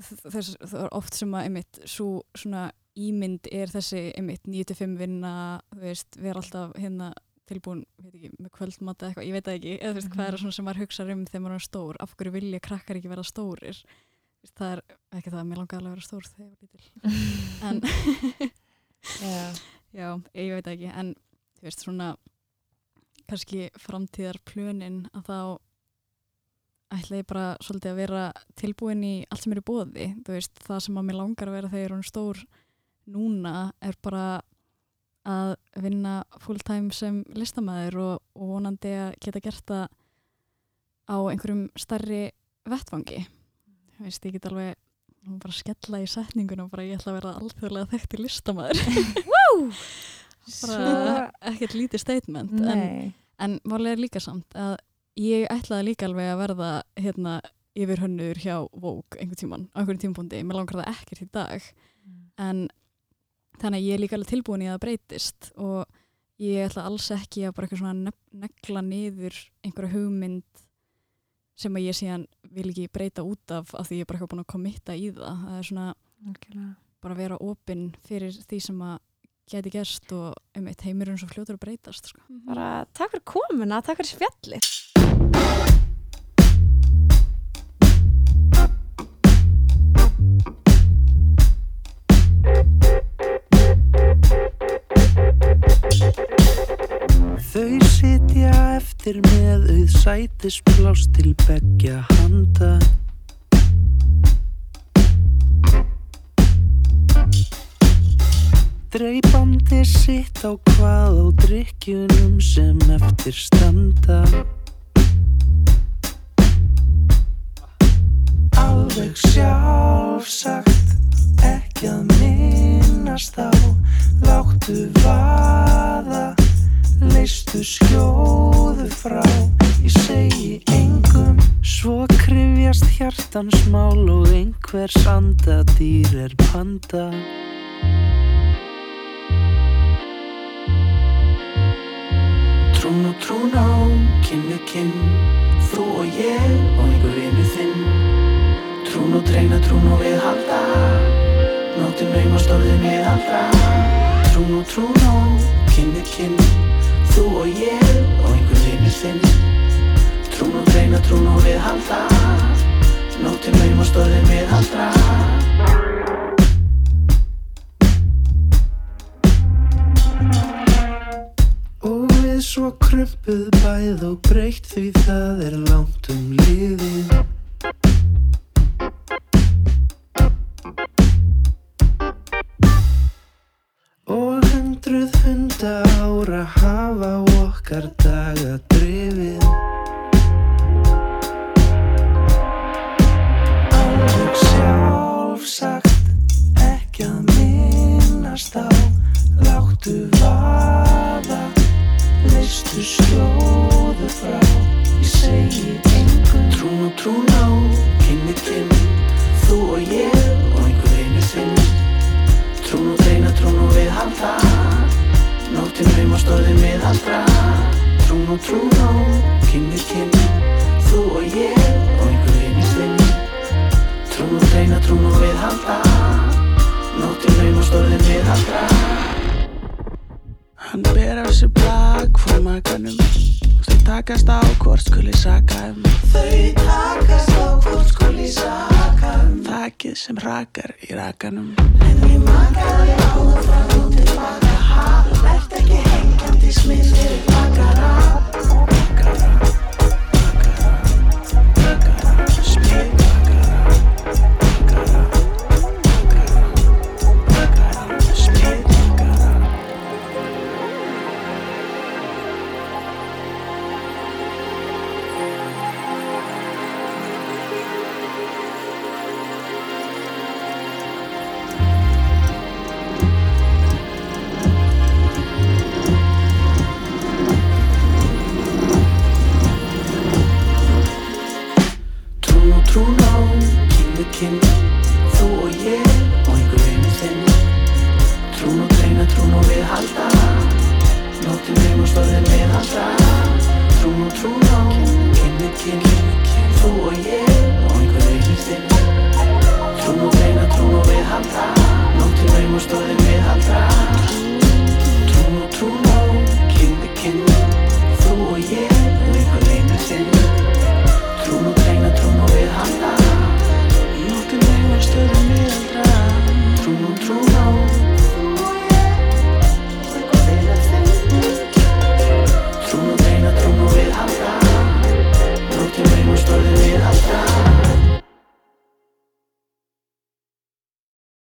þess, það er oft sem að einmitt svo svona ímynd er þessi einmitt 9-5 vinna þú veist, vera alltaf hérna tilbúin, veit ekki, með kvöldmat eða eitthvað, ég veit það ekki, eða þú veist, hvað er svona sem maður hugsa um þegar maður er stór, af hverju vilja krakkar ekki vera stórir það er ekki það að mér langar alveg að vera stór þegar ég var lítil. En Já. já, ég veit ekki, en þú veist, svona kannski framtíðar plönin að þá ætla ég bara svolítið að vera tilbúin í allt sem er í bóði þú veist, það sem að mér langar að vera þegar hún stór núna er bara að vinna full time sem listamæður og, og vonandi að geta gert það á einhverjum starri vettfangi þú veist, ég get alveg nú bara skella í setningunum bara ég ætla að vera alþjóðlega þekkti listamæður bara ekkert lítið statement en Nei. En málega er líka samt að ég ætlaði líka alveg að verða hérna yfir hönnur hjá Vogue einhvern tíman, á einhvern tímapunkti, mér langar það ekkert í dag. En þannig að ég er líka alveg tilbúin í að breytist og ég ætla alls ekki að bara eitthvað svona negla niður einhverja hugmynd sem að ég síðan vil ekki breyta út af af því ég er bara eitthvað búin að kommitta í það það er svona Algjörlega. bara að vera opinn fyrir því sem að geti gerst og um eitt heimurinn svo fljótur að breytast sko. Bara takk fyrir komuna, takk fyrir spjallið. Eftir með auð sætisplás til beggja handa. Dreipandi sitt á hvað á drikkjunum sem eftir standa. Alveg sjálfsagt ekki að minnast á Láttu vaða Leistu skjóðu frá. Ég segi engum Svo krifjast hjartans mál Og einhvers andadýr er panda. Trún og trún á Kinn við kinn Þú og ég og einhver vinnu þinn. Trún og treyna trún og við halda Nóttin naumast orðið miðaldra Trún og trún og kynni kinn Þú og ég og einhver vinur þinn Trún og dreina, trún og viðhalda Nóttin naumast orðið miðaldra Og við svo krumpuð bæð og breytt því það er langt um liðið hundruð hunda ára hafa okkar daga drifið. Alveg sjálfsagt ekki að minnast á Láttu vaða, leistu skjóðu frá. Ég segi engum Trún og trún á, kynni kinn Þú og ég og einhver einu þinn Trún og dreina, trún og viðhalda Nóttin naumast orðið miðaldra Trún og trún á, kynni kinn. Þú og ég og einhver einu þinn. Trún og dreina, trún og viðhalda Nóttin naumast orðið miðaldra Hann ber af sér blag frá makanum takast á hvort skuli saka um. Þau takast á hvort skuli saka um. Þakið sem rakar í rakanum. En ég makaði á það frá og tilbaka ha Vert ekki hengjandi smið fyrir bakara Bakara,